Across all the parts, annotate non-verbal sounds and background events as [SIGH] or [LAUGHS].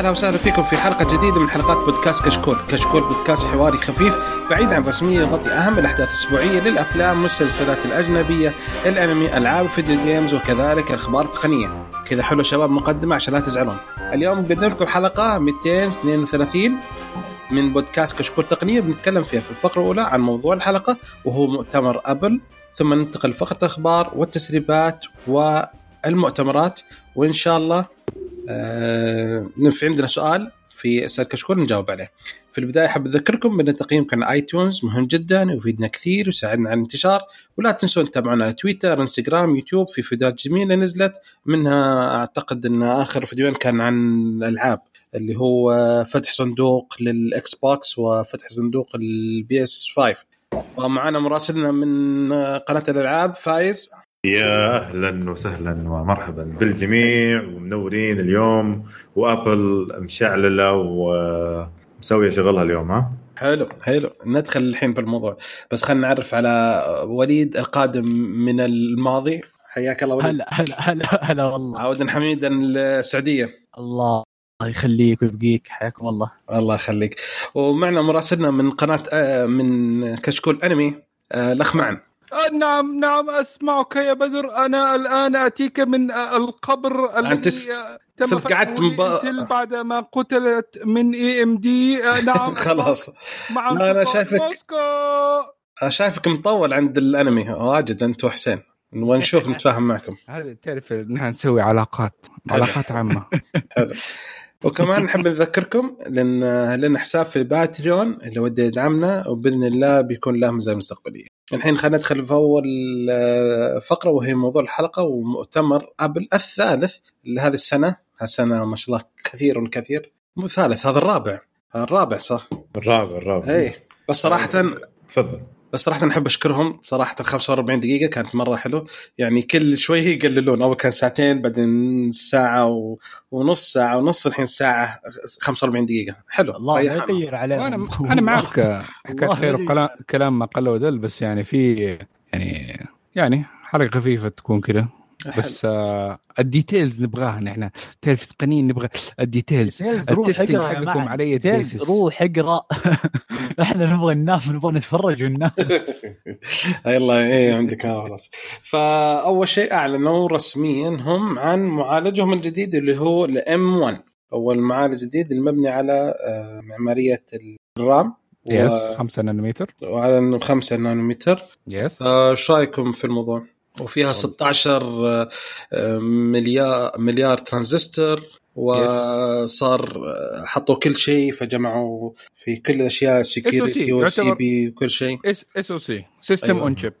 أهلا وسهلا فيكم في حلقة جديدة من حلقات بودكاست كشكول، كشكول بودكاست حواري خفيف بعيد عن رسمية يغطي أهم الأحداث الأسبوعية للأفلام والمسلسلات الأجنبية، الأنمي، ألعاب ال video games وكذلك الأخبار التقنية. كذا حلو شباب مقدمة عشان لا تزعلون. اليوم نقدم لكم حلقة 232 من بودكاست كشكول تقنية بنتكلم فيها في الفقرة الأولى عن موضوع الحلقة وهو مؤتمر أبل ثم ننتقل لفقرة الأخبار والتسريبات والمؤتمرات وإن شاء الله آه في عندنا سؤال في اسأل كشكول نجاوب عليه. في البداية حاب أذكركم بأن تقييمكم على iTunes مهم جدا ويفيدنا كثير ويساعدنا على الانتشار. ولا تنسون تتابعونا على تويتر انستغرام يوتيوب في فيديوهات جميلة نزلت. منها أعتقد أن آخر فيديوين كان عن الألعاب اللي هو فتح صندوق لل Xbox وفتح صندوق ال PS 5 ومعنا مراسلنا من قناة الألعاب فايز. يا أهلا وسهلا ومرحبا بالجميع ومنورين اليوم. وأبل مشعللة ومسوية شغلها اليوم ها؟ حلو حلو. ندخل الحين بالموضوع. بس خلينا نعرف على وليد القادم من الماضي. حياك الله وليد. هلا هلا هلا هلا والله. عودا حميدا السعوديه الله يخليك ويبقيك. حياكم الله. الله يخليك. ومعنا مراسلنا من قناة آه، من كشكول أنمي آه، الأخ معن. نعم نعم أسمعك يا بدر. أنا الآن أتيك من القبر أنت الذي تم صرت فتحه قعدت مب- لإنتل بعدما قتلت من اي ام دي نعم. خلاص. مع لا، أنا سلطان شايفك- موسكو. شايفك مطول عند الأنمي. واجد أنت وحسين. ونشوف نتفاهم معكم. هذا تعرف نحن نسوي علاقات علاقات عامة. [LAUGHS] حلو. وكمان نحب نذكركم لأن لنا حساب في باتريون اللي ودي يدعمنا وبإذن الله بيكون له مزايا مستقبليه. الحين خلينا ندخل في أول آه، فقرة وهي موضوع الحلقة ومؤتمر أبل الثالث لهذه السنة، هالسنه ما شاء الله كثير كثير مو ثالث هذا الرابع. الرابع صح؟ الرابع الرابع. اي بس صراحة تفضل. بس صراحة نحب أشكرهم. صراحة ال 45 دقيقة كانت مرة حلو. يعني كل شوي يقللون. أول كان ساعتين بعدين ساعة و... ونص ساعة ونص الحين ساعة 45 دقيقة. حلو. الله. يغير عليهم. وأنا أنا معك حكايه والله خير كلام ما قل ودل بس يعني في يعني يعني حلقه خفيفة تكون كذا بس آه ال details نبغاها نحن. تعرف تقنيين نبغى ال details. details روح ال testing اقرأ حقكم. على details. روح اقرأ. إحنا نبغى ننام نبغى نتفرج وننام [LAUGHS] يلا إيه عندك خلاص. فأول شيء أعلنوا رسميا هم عن معالجهم الجديد اللي هو ال M 1 هو المعالج الجديد المبني على آه، معمارية ال ARM يس 5 نانومتر. وعلى إنه 5 نانومتر. yes إيش رأيكم في الموضوع؟ وفيها 16 آه، آه، مليار مليار ترانزستور وصار آه، حطوا كل شيء فجمعوا في كل الاشياء security وال CP وكل شيء SoC system. on chip.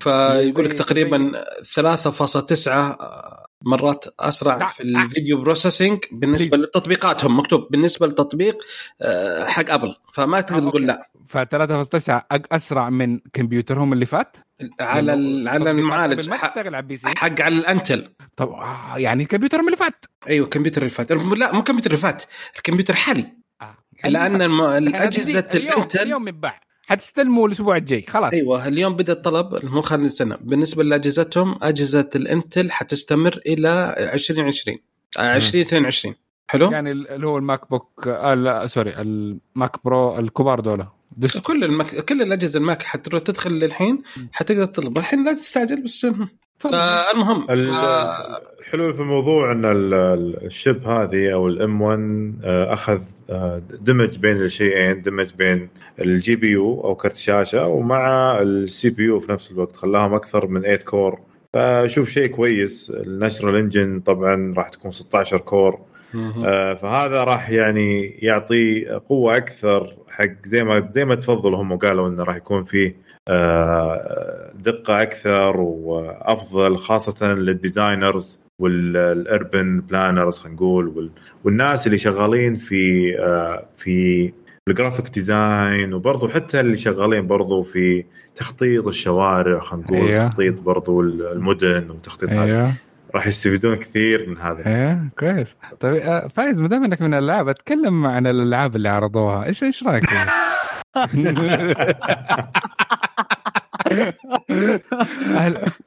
فيقول لك تقريبا 3.9 مرات أسرع لا، في ال video processing بالنسبة. لتطبيقاتهم. مكتوب بالنسبة للتطبيق آه، حق أبل. فما تقدر آه، تقول okay. لا. ف 3.9 أق- أسرع من كمبيوترهم اللي فات؟ على ال- على المعالج. ما حق تشتغل على ال PC. حق على ال Intel. طب آه، يعني كمبيوترهم اللي فات. أيوه الكمبيوتر اللي فات. لا مو الكمبيوتر اللي فات. الكمبيوتر الحالي آه. لأن الأجهزة اليوم ال Intel اليوم ينباع حتستلموا الأسبوع الجاي خلاص. أيوه اليوم بدأ الطلب مو خلال السنة بالنسبة لاجهزتهم أجهزة ال Intel حتستمر إلى 2020 آه، 2022 حلو؟ يعني ال- اللي هو ال MacBook آه لا sorry ال Mac Pro الكبار دول. كل ال Mac... كل الأجهزة ال Mac حتروح تدخل للحين حتقدر تطلب. الحين لا تستعجل بس فالمهم الحلو في الموضوع إن ال- ال- ال chip هذه أو ال M 1 أخذ آه، دمج بين الشيئين دمج بين ال GPU أو كرت شاشة ومع ال CPU في نفس الوقت خلاهم أكثر من 8 core فشوف شيء كويس. ال neural engine طبعا راح تكون 16 core آه، فهذا راح يعني يعطي قوة أكثر حق زي ما زي ما تفضلوا هم قالوا إنه راح يكون فيه آه، دقة أكثر وأفضل خاصة لل designers وال urban planners خلينا نقول وال- والناس اللي شغالين في آه، في ال graphic design وبرضه حتى اللي شغالين برضه في تخطيط الشوارع خلينا نقول أيوه. تخطيط برضه المدن وتخطيط هذا. أيوه راح يستفيدون كثير من هذا. أيوه كويس. طيب آه، فايز ما دام إنك من الألعاب أتكلم عن الألعاب اللي عرضوها. إيش إيش رأيك [LAUGHS]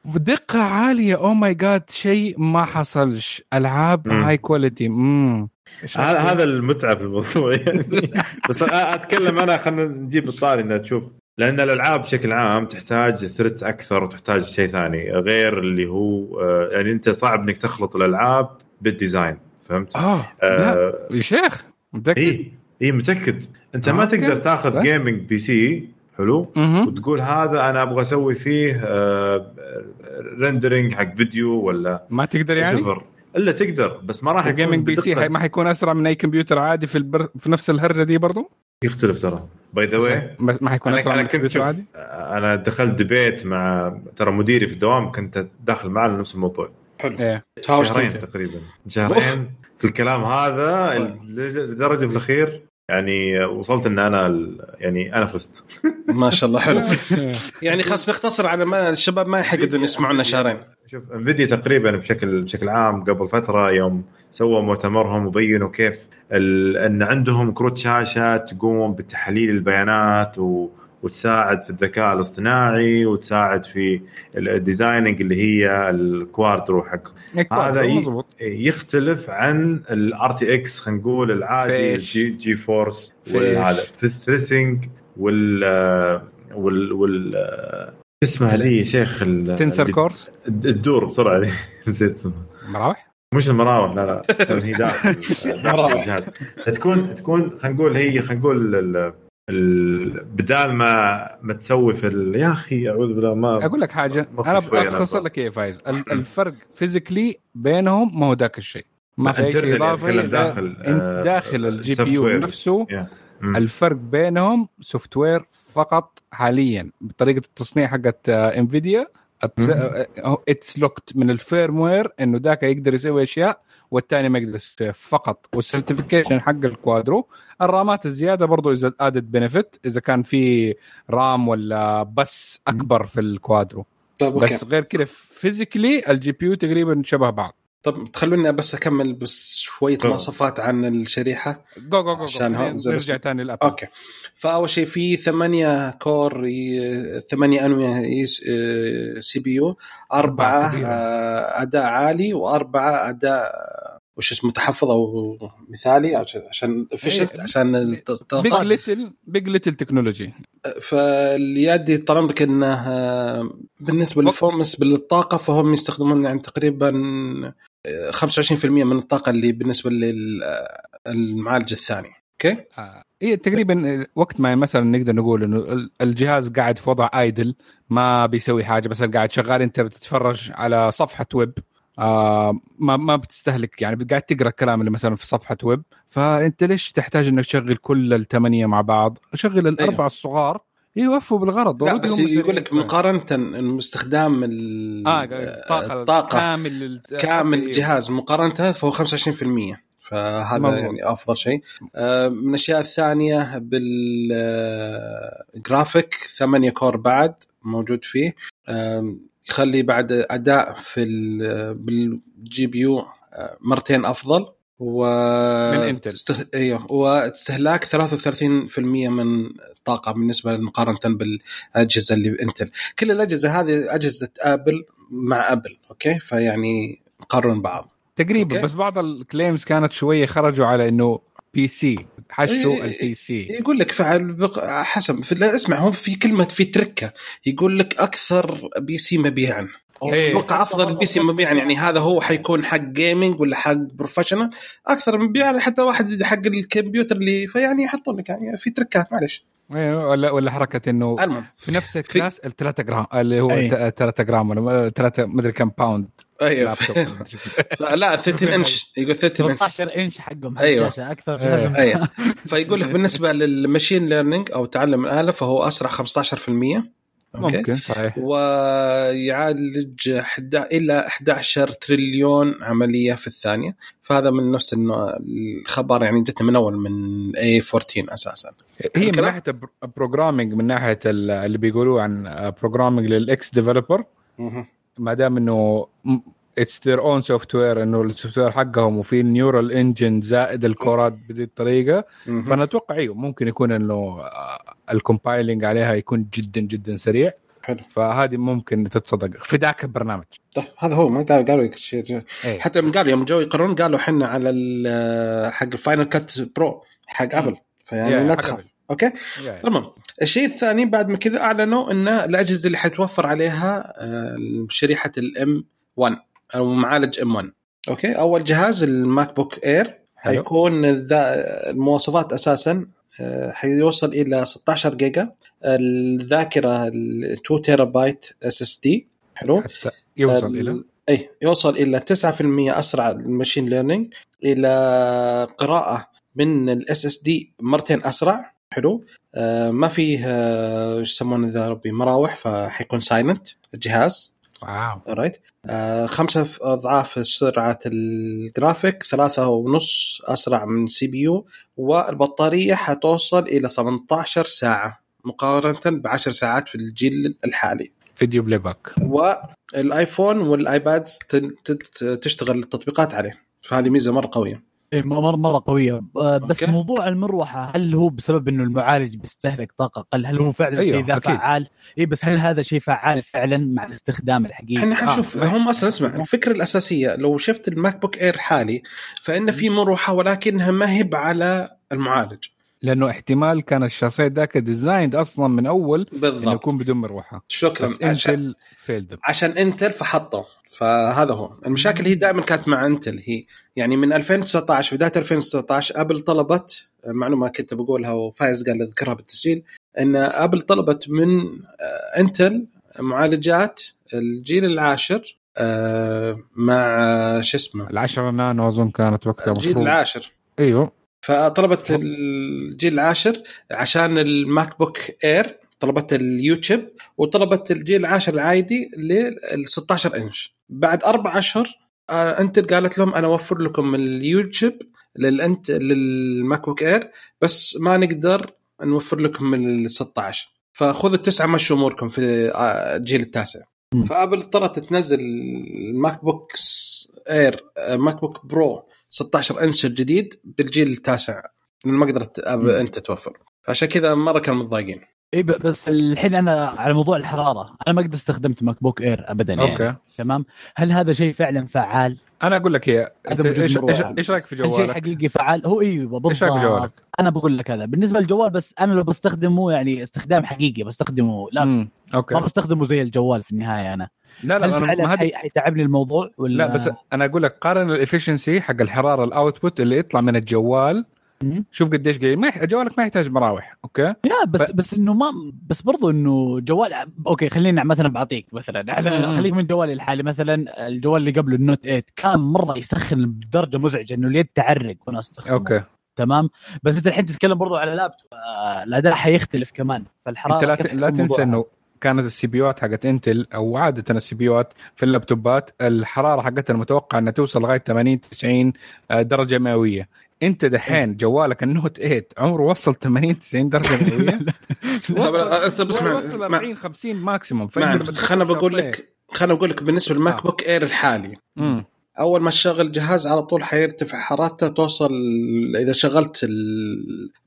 بدقه عالية. oh my God شيء ما حصلش ألعاب. high quality امم هذا هذا المتعة في الموضوع يعني. [LAUGHS] بس أتكلم أنا خلينا نجيب الطاري انها تشوف. لأن الألعاب بشكل عام تحتاج thread أكثر وتحتاج شيء ثاني غير اللي هو آه، يعني أنت صعب إنك تخلط الألعاب بال design فهمت؟ آه لا. آه يا شيخ متأكد؟ اي اي متأكد. أنت ما آه، تقدر okay. تاخذ. gaming PC حلو؟ مهم. وتقول هذا أنا أبغى أسوي فيه rendering حق فيديو ولا ما تقدر يعني؟ شفر إلا تقدر بس ما راح يكون ال gaming PC ما حيكون أسرع من أي كمبيوتر عادي في البر... في نفس الهرجة دي برضو؟ يختلف ترى. by the way بس ما حيكون أسرع من كنت الكمبيوتر شوف عادي؟ أنا دخلت debate مع ترى مديري في الدوام كنت داخل معه على نفس الموضوع إيه. تهاوشت شهرين. تقريبا. شهرين. في الكلام هذا لدرجة في الأخير يعني وصلت إن أنا ال- يعني أنا فزت. [LAUGHS] ما شاء الله حلو. [LAUGHS] يعني خلاص نختصر على ما الشباب ما يحقدون يسمعونا شهرين. شوف Nvidia تقريبا بشكل بشكل عام قبل فترة يوم سووا مؤتمرهم وبينوا كيف ال... إن عندهم كروت شاشة تقوم بتحليل البيانات و... وتساعد في الذكاء الاصطناعي وتساعد في ال designing اللي هي ال Quadro حق هذا مضبوط. يختلف عن ال RTX خلينا نقول العادي. ال G GeForce فيش. والهذا. ال threading وال وال وال اسمها ذي يا شيخ تنسر كورس الدور بسرعة [LAUGHS] نسيت اسمها مراوح؟ مش المراوح لا لا هي داخل. [LAUGHS] [LAUGHS] تكون تكون خلينا نقول هي خلينا نقول بدال ما ما تسوي في ال- يا أخي أعوذ بالله ما أقول لك حاجة أنا اختصر أبغى. لك إيه فايز ال- الفرق فيزيكلي بينهم ما هو ذاك الشيء ما في أي شيء إضافي داخل، انت آه، داخل الجي بي يو. نفسه يا. مم. الفرق بينهم software فقط حاليا بطريقة التصنيع حقت انفيديا it's locked من ال firmware إنه ذاك يقدر يسوي أشياء والثاني ما يقدر يسويها فقط. وال certification حق الكوادرو ال RAMات الزيادة برضو اذا added benefit إذا كان في RAM ولا بس أكبر في الكوادرو طيب بس غير كذا physically ال GPU تقريبا شبه بعض. طب تخلوني بس أكمل بس شوية. مواصفات عن الشريحة جو جو جو عشان نرجع ثاني للابل أوكي فأول شيء في ثمانية كور ي- ثمانية أنوية سي بي يو أربعة. آه، أداء عالي وأربعة أداء وش اسمه متحفظ أو مثالي عشان- عشان efficient، إيه. عشان بيج ليتل بيج ليتل تكنولوجي فاليادي طال عمرك إنه آه، بالنسبة للفورمس بالطاقة فهم يستخدمون يعني تقريبا 25% من الطاقة اللي بالنسبة للمعالج الثاني. أوكي؟ آه، هي تقريبا وقت ما مثلا نقدر نقول إنه ال- الجهاز قاعد في وضع idle ما بيسوي حاجة مثلا قاعد شغال أنت بتتفرج على صفحة ويب. آه ما ما بتستهلك يعني قاعد تقرأ الكلام اللي مثلا في صفحة ويب. فأنت ليش تحتاج إنك تشغل كل الثمانيه مع بعض؟ شغل الأربعة الصغار يوفوا بالغرض لا بس يقول لك. مقارنة استخدام ال- آه الطاقه الطاقه كامل كامل. الجهاز مقارنته فهو 25% فهذا مظبوط. يعني أفضل شيء آه، من الأشياء الثانية بالجرافيك 8 core بعد موجود فيه يخلي بعد أداء في ال- بال GPU آه، مرتين أفضل و من إنتل. تست- أيوه واستهلاك 33% من الطاقه بالنسبة مقارنة بالأجهزة اللي انتل كل الأجهزة هذه أجهزة ابل مع ابل أوكي فيعني نقارن بعض تقريبا أوكي. بس بعض ال claims كانت شوية خرجوا على إنه PC حشوا إيه، البي سي. يقول لك فعل بق... حسب في... لا اسمع هو في كلمة في تركة يقول لك أكثر PC مبيعا. إيه. أتوقع أفضل PC مبيعا يعني هذا هو حيكون حق gaming ولا حق professional أكثر مبيعا حتى واحد حق الكمبيوتر اللي فيعني يحطون لك يعني في تركات معلش. ولا ولا حركة إنه المهم في نفس الكلاس الثلاثة جرام اللي هو. 3 جرام ولا 3 مدري كم باوند أيوه. [LAUGHS] لا 30 [LAUGHS] إنش يقول 30 إنش 13 إنش حقهم أيوة. الشاشه أكثر إيه. لازم أيوه [LAUGHS] فيقول لك بالنسبة للماشين ليرنينج أو تعلم الآلة فهو أسرع 15% ممكن صحيح. ويعالج حدا إلى 11 تريليون عملية في الثانية. فهذا من نفس الخبر يعني جتنا من أول من اي 14 أساسا. هي من؟ ناحية programming من ناحية ال- اللي بيقولوه عن programming لل ex developer ما دام إنه it's their own software انه ال software حقهم وفي ال neural engine زائد ال coreات بهذه الطريقة. فأنا أتوقع أيوه ممكن يكون إنه ال compiling عليها يكون جدا جدا سريع. حلو. فهذه ممكن تتصدق في ذاك البرنامج. طيب هذا هو ما قال قالوا شيء إيه. حتى قالوا يوم جو يقررون قالوا إحنا على ال- حق الفاينل كات برو حق ابل فيعني لا تخاف. أوكي؟ المهم الشيء الثاني بعد ما كذا أعلنوا إن الأجهزة اللي حتوفر عليها آه، شريحة ال M1 أو معالج M1 أوكي أول جهاز الماك بوك إير. حيكون المواصفات أساسا آه، حيوصل إلى 16 جيجا. الذاكرة ال 2 تيرا بايت SSD حلو. حتى يوصل ال- إلى اي يوصل إلى 9% أسرع ال machine learning. إلى قراءة من ال SSD مرتين أسرع. حلو. آه ما فيه آه، يسمونه ذا ربي مراوح فحيكون silent الجهاز. واو. right آه خمسة أضعاف سرعة الجرافيك ثلاثة ونص أسرع من CPU والبطارية حتوصل إلى 18 ساعة مقارنة ب 10 ساعات في الجيل الحالي. video playback والآيفون والآيباد تشتغل التطبيقات عليه فهذه ميزة مرة قوية. مره مره قوية. آه، بس أوكي. موضوع المروحة هل هو بسبب إنه المعالج بيستهلك طاقة أقل هل هو فعلا أيوه، شيء ذا. فعال؟ اي بس هل هذا شيء فعال فعلا مع الاستخدام الحقيقي؟ إحنا حنشوف آه. هم أصلا اسمع الفكرة الأساسية لو شفت الماك بوك إير حالي فإن في مروحة ولكنها ما هي على المعالج. لأنه احتمال كان الشاصيه ذاك designed أصلا من أول إنه بالضبط. يكون بدون مروحة. شكرا. عشان, انتل failed عشان إنتل فحطوا فهذا هو. المشاكل هي دائما كانت مع انتل. هي يعني من 2019 بداية 2019 أبل طلبت معلومة كنت بقولها وفايز قال أذكرها بالتسجيل إن أبل طلبت من آه، انتل معالجات الجيل العاشر آه، مع آه، شو اسمه؟ العشرة نانو أظن كانت وقتها الجيل مفروض. العاشر. إيوه. فطلبت الجيل العاشر عشان ال MacBook Air طلبت ال U type وطلبت الجيل العاشر العادي لل 16 إنش. بعد أربع أشهر آه Intel قالت لهم أنا أوفر لكم ال U type لل Intel لل MacBook Air بس ما نقدر نوفر لكم من ال 16 فخذوا التسعة مشوا أموركم في آه، الجيل التاسع. ف Apple اضطرت تنزل ال MacBook Air آه، MacBook Pro 16 انش الجديد بالجيل التاسع ما قدرت. Intel توفر عشان كذا مرة كانوا متضايقين اي بس الحين أنا على موضوع الحرارة أنا ما قد استخدمت MacBook Air ابدا يعني okay تمام هل هذا شيء فعلا فعال؟ أنا أقول لك هي أنت إيش إيش, رأيك في هل شيء جوالك؟ حقيقي فعال؟ هو أيوه إيش رأيك في بالضبط جوالك؟ أنا بقول لك هذا بالنسبة للجوال بس أنا لو بستخدمه يعني استخدام حقيقي بستخدمه لا مم. okay ما بستخدمه زي الجوال في النهاية أنا لا هل لا أنا فعلا حي- حيتعبني الموضوع ولا لا بس أنا أقول لك قارن ال efficiency حق الحرارة ال output اللي يطلع من الجوال. شوف قديش قليل. ما يح... جوالك ما يحتاج مراوح okay؟ لا بس ف- بس إنه ما بس برضو إنه جوال okay خلينا مثلا بعطيك مثلا. على. خليك من جوالي الحالي. مثلا الجوال اللي قبله ال Note 8 كان مرة يسخن بدرجة مزعجة إنه اليد تعرق وأنا أستخدمه. okay. تمام؟ بس أنت الحين تتكلم برضو على لابتوب. آه، الاداء حيختلف كمان. فالحرارة أنت لا, ت... لا تنسى؟ إنه كانت ال CPU ات حقت Intel أو عادة ال CPU ات في اللابتوبات الحرارة حقتها المتوقع إنها توصل لغاية 80 90 درجة مئوية. انت دحين جوالك ال Note 8 عمره وصل 80 90 درجة [LAUGHS] مئويه [LAUGHS] طب أنت بس مع- وصل مع- 40 50 maximum خلنا بقول. لك خلنا بقول لك بالنسبة لل Mac آه. Book Air الحالي مم. أول ما تشغل الجهاز على طول حيرتفع حرارته توصل إذا شغلت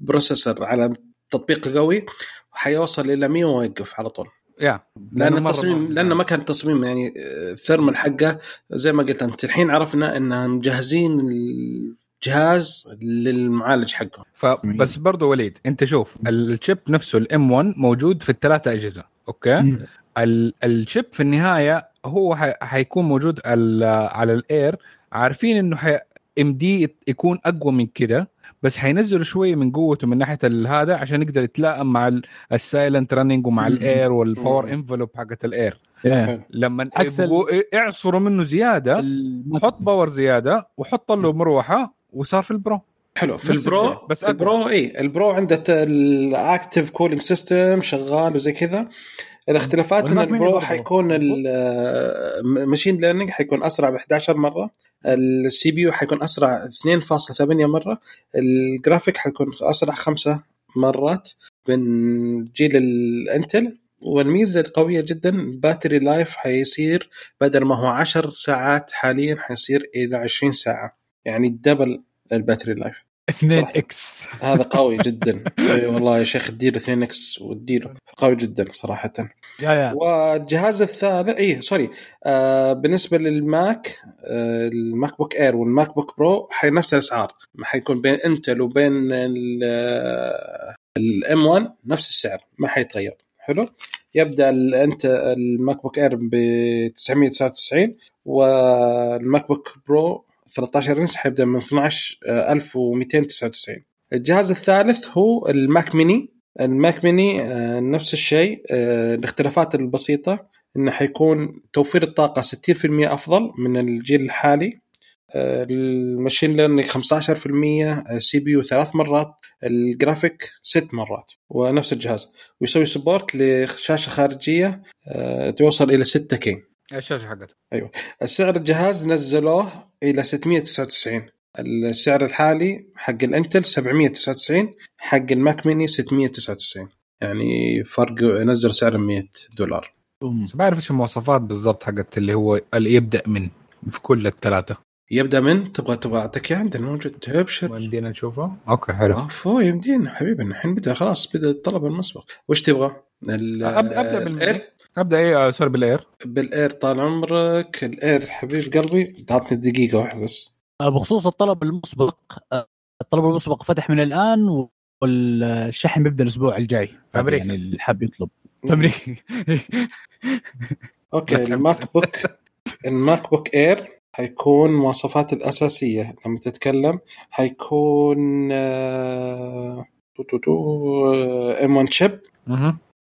ال processor على تطبيق قوي حيوصل إلى 100 ويوقف على طول yeah لأن التصميم لأنه ما كان تصميم يعني آه، ال thermal حقه زي ما قلت أنت الحين عرفنا انهم مجهزين الجهاز للمعالج حقه فبس برضو وليد انت شوف ال chip نفسه ال M1 موجود في الثلاثة أجهزة okay؟ ال chip في النهاية هو حيكون موجود ال- على ال Air. عارفين إنه حي... يمدي يكون أقوى من كده بس حينزلوا شوية من قوته من ناحية هذا عشان يقدر يتلائم مع ال silent running ومع. ال Air وال power. envelope حقت ال Air. لما اعصروا منه زيادة حط power زيادة وحط له مروحة وصار في ال Pro. حلو في ال Pro بس. ال Pro اي ال Pro عنده ال active cooling system شغال وزي كذا. الاختلافات إن ال Pro. حيكون ال machine learning حيكون أسرع ب 11 مره ال CPU حيكون أسرع 2.8 مرة. الجرافيك حيكون أسرع خمسة مرات من جيل ال Intel. والميزة القوية جدا battery life حيصير بدل ما هو 10 ساعات حاليا حيصير إلى 20 ساعة. يعني double ال battery life. 2 صراحة. X. هذا [LAUGHS] قوي جدا. إي والله يا شيخ اديله 2 X واديله قوي جدا صراحة. yeah yeah. والجهاز الثالث إي sorry. آه بالنسبة لل Mac آه ال MacBook Air وال MacBook Pro حي نفس الأسعار. ما حيكون بين Intel وبين ال M1 نفس السعر ما حيتغير. حلو؟ يبدأ أنت ال MacBook Air ب 999 وال MacBook Pro 13 انش حيبدأ من 12299 الجهاز الثالث هو ال Mac mini. ال Mac mini آه، نفس الشيء آه، الاختلافات البسيطة إنه حيكون توفير الطاقة 60% أفضل من الجيل الحالي. آه، ال machine learning 15% CPU ثلاث مرات الجرافيك ست مرات ونفس الجهاز. ويسوي support لشاشة خارجية آه، توصل إلى 6K. الشاشه حقته. السعر الجهاز نزلوه إلى 699 السعر الحالي حق ال Intel 799 حق ال Mac mini 699 يعني فرق نزل سعر 100 دولار. بس ما أعرف إيش المواصفات بالضبط حقت اللي هو اللي يبدأ من في كل الثلاثة. يبدأ من تبغى تبغى أعطيك إياه؟ عندنا موجود. ابشر يمدينا نشوفه. okay حلو. اوف يمدينا حبيبي. الحين بدأ خلاص بدأ الطلب المسبق. وش تبغى؟ أبدأ ابدا ال Air بال Air أبدأ اي آه، sorry بال Air بال Air طال عمرك ال Air حبيب قلبي تعطني دقيقه واحدة بس. آه، بخصوص الطلب المسبق آه، الطلب المسبق فتح من الآن والشحن بيبدأ الأسبوع الجاي. في أمريكا. يعني اللي حاب يطلب. في أمريكا. [LAUGHS] okay ال MacBook ال MacBook Air حيكون مواصفات الأساسية. لما تتكلم حيكون آه، تو تو تو M1 chip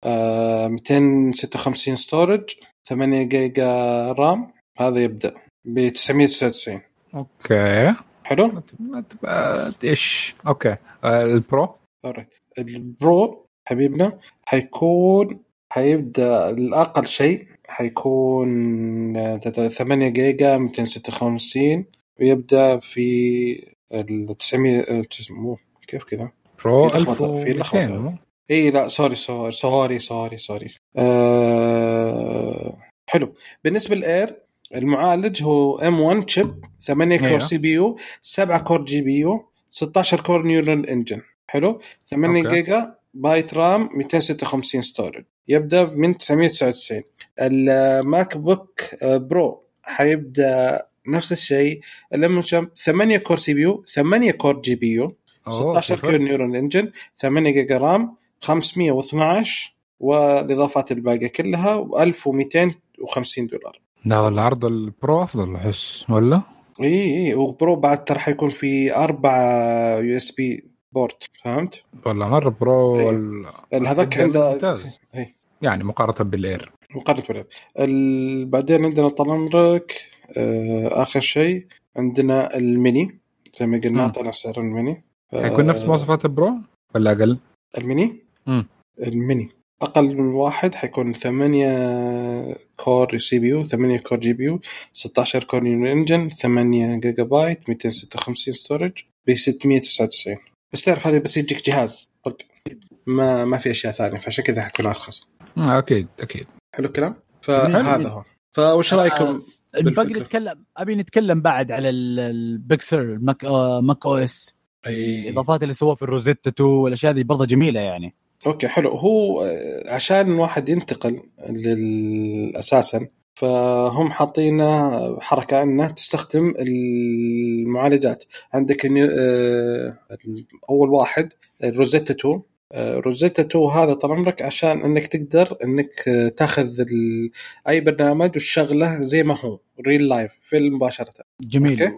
مهم. 256 storage 8 جيجا RAM. هذا يبدأ ب 999 okay. حلو؟ ما تبقى إيش؟ okay. آه، ال Pro؟ Alright. ال Pro حبيبنا حيكون حيبدأ الأقل شيء حيكون آه، 8 جيجا 256 ويبدأ في ال 900 آه، مو كيف كذا؟ Pro في لخبطة، في لخبطة. 1200 مو؟ اي لا sorry sorry sorry sorry sorry آه حلو بالنسبة لل Air المعالج هو M1 chip 8 core. CPU 7 core GPU 16 core Neural Engine حلو 8 okay. gigabyte RAM 256 storage يبدأ من 999 ال MacBook Pro حيبدأ نفس الشيء ال M 8 core CPU 8 core GPU أوه، 16 كيف؟ core Neural Engine 8 giga RAM 512 والاضافات الباقيه كلها و 1250 دولار لا والله عرض ال Pro أفضل احس ولا؟ إي إي و Pro بعد ترى حيكون في أربع USB port فهمت؟ والله مره برو هذاك عنده ممتاز. يعني مقارنة بال Air مقارنة بالعب. ال... بعدين عندنا طال عمرك آه آخر شيء عندنا الميني زي ما قلنا. طلع سعر الميني آه، حيكون نفس مواصفات ال Pro ولا أقل؟ ال Mini ال Mini. أقل من واحد حيكون 8 core CPU 8 core GPU 16 core Neural Engine 8 جيجا بايت 256 storage ب 699 بس تعرف هذا بس يجيك جهاز طق. ما ما في أشياء ثانية فعشان كذا حيكون أرخص. آه، أكيد أكيد. حلو الكلام؟ فهذا هو. فوش رأيكم باقي. نتكلم أبي نتكلم بعد على ال- ال Big Sur آه، macOS الإضافات اللي سووها في ال Rosetta 2 والأشياء دي برضه جميلة يعني. okay حلو. هو آه، عشان الواحد ينتقل لل- أساسا فهم حاطين حركة إنه تستخدم المعالجات. عندك آه، أول واحد Rosetta 2 آه، Rosetta 2 هذا طال عمرك عشان إنك تقدر إنك تاخذ أي برنامج وتشغله زي ما هو real life في مباشرة. جميل. okay.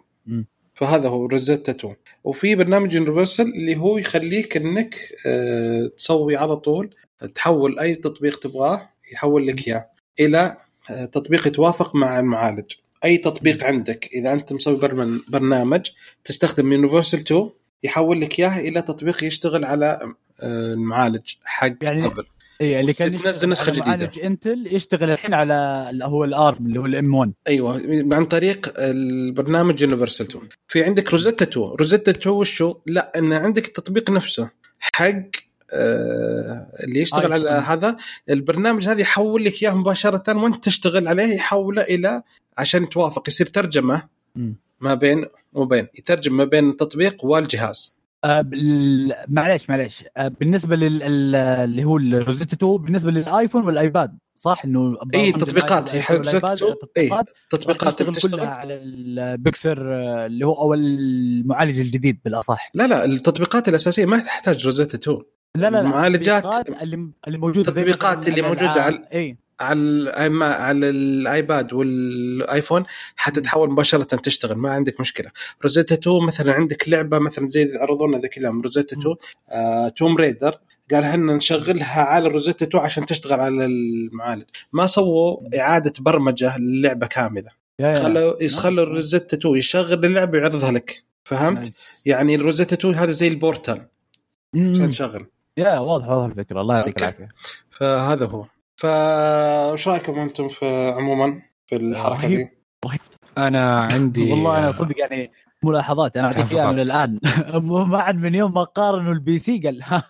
فهذا هو 2 وفي برنامج Universal اللي هو يخليك إنك آه، تسوي على طول تحول أي تطبيق تبغاه يحول لك إياه إلى آه، تطبيق يتوافق مع المعالج. أي تطبيق عندك إذا أنت مسوي برنامج تستخدم Universal 2 يحول لك إياه إلى تطبيق يشتغل على آه، المعالج حق يعني Apple اي اللي كان تنزل نسخة على جديدة. معالج Intel يشتغل الحين على اللي هو ال ARM اللي هو ال M1 أيوه عن طريق البرنامج Universal 2 في عندك Rosetta 2 Rosetta 2 وشو لا إن عندك التطبيق نفسه حق آه اللي يشتغل. على هذا. البرنامج هذا يحول لك إياه مباشرة. وأنت تشتغل عليه يحوله إلى عشان يتوافق يصير ترجمة. ما بين وبين يترجم ما بين التطبيق والجهاز. آه بال- معليش معليش. آه بالنسبة لل ال- اللي هو ال Rosetta 2 بالنسبة للآيفون والآيباد صح؟ إنه اي برامج تطبيقات. هي زتو اي تطبيقات. اللي تشتغل؟ على ال Big Sur آه، اللي هو أو المعالج الجديد بالأصح. لا لا التطبيقات الأساسية ما تحتاج Rosetta 2 لا لا المعالجات- التطبيقات اللي موجودة التطبيقات اللي الألعاب. على- اي على على الآيباد والآيفون حتتحول مباشرة تشتغل ما عندك مشكلة Rosetta 2 مثلا عندك لعبة مثلا زي عرضوا لنا ذيك اليوم Rosetta 2 آه Tomb Raider قال هن نشغلها على Rosetta 2 عشان تشتغل على المعالج ما سووا إعادة برمجة للعبة كاملة. خلوا. خلوا Rosetta 2 يشغل اللعبة ويعرضها لك فهمت nice. يعني ال Rosetta 2 هذا زي ال portal عشان. تشغل يا واضح واضح الفكرة الله يعطيك. العافية فهذا هو فايش رايكم أنتم في عموما في الحركة رهيب. دي؟ أنا عندي والله أنا صدق يعني ملاحظات أنا اعطيك اياها من الآن. [LAUGHS] معن من يوم ما قارنوا ال PC قال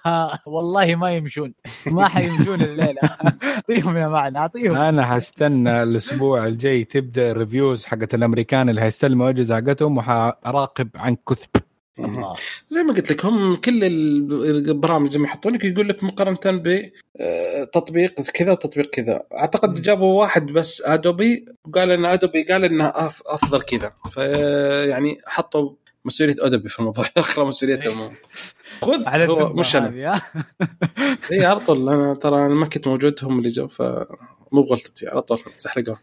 والله ما يمشون. [LAUGHS] ما حيمشون الليلة. أعطيهم يا معن أعطيهم. أنا حستنى الأسبوع الجاي تبدأ ال reviews حقت الأمريكان اللي حيستلموا الاجهزه حقتهم وحراقب عن كثب. زي ما قلت لك هم كل البرامج اللي يحطون لك يقول لك مقارنة بتطبيق كذا وتطبيق كذا. أعتقد جابوا واحد بس Adobe وقال إن Adobe قال إنه أف- أفضل كذا. فيعني حطوا مسؤولية Adobe في الموضوع. [LAUGHS] أخرى مسؤوليتهم خذ [LAUGHS] على هو مش أنا؟ [LAUGHS] اي على طول. أنا ترى أنا ما كنت موجود هم اللي جو فمو بغلطتي على طول. سحلقوا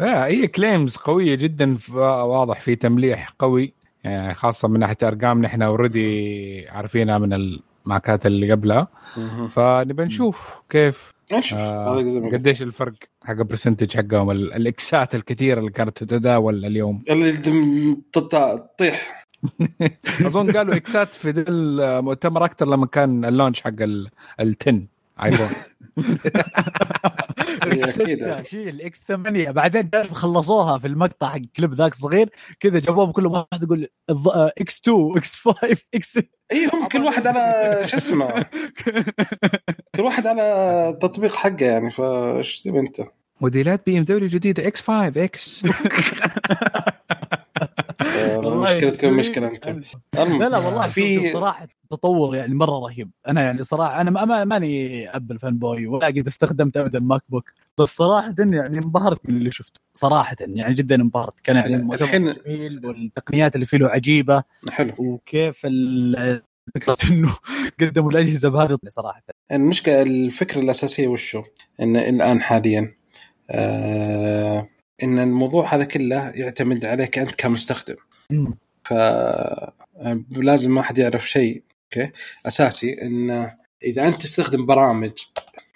آه، هي claims قوية جدا واضح في تمليح قوي. يعني خاصة من ناحية أرقام نحن already عارفينها من الماكات اللي قبلها. فنبى نشوف كيف نشوف. آه. قديش الفرق حق ال percentage حقهم ال- ال Xات الكثيرة اللي كانت تتداول اليوم. [LAUGHS] اللي تطيح. أظن قالوا Xات في المؤتمر أكثر لما كان ال launch حق ال- ال ten [LAUGHS] iPhone شيء ال X 8 بعدين تعرف خلصوها في المقطع حق كليب ذاك صغير؟ كذا جابوهم كل واحد يقول آه، إكس 2 إكس 5 إكس اي هم كل واحد على [LAUGHS] شو اسمه؟ كل واحد على [LAUGHS] تطبيق حقه يعني فايش تبي أنت؟ موديلات BMW جديدة X 5 X. مشكلتكم مشكلة أنتم لا لا والله في- في صراحة تطور يعني مرة رهيب. أنا يعني صراحة أنا ما- ما ماني Apple fanboy ولا قد استخدمت ابدا MacBook بس صراحة يعني انبهرت من اللي شفته. صراحة يعني جدا انبهرت. كان يعني مؤتمر الحين- جميل والتقنيات اللي فيه له عجيبة. حلو. وكيف ال- فكرة إنه [LAUGHS] قدموا الأجهزة بهذه صراحة. المشكلة الفكرة الأساسية وشو؟ إن الآن حاليا آه إن الموضوع هذا كله يعتمد عليك أنت كمستخدم. ف لازم ما حد يعرف شيء. أوكي. أساسي إن إذا أنت تستخدم برامج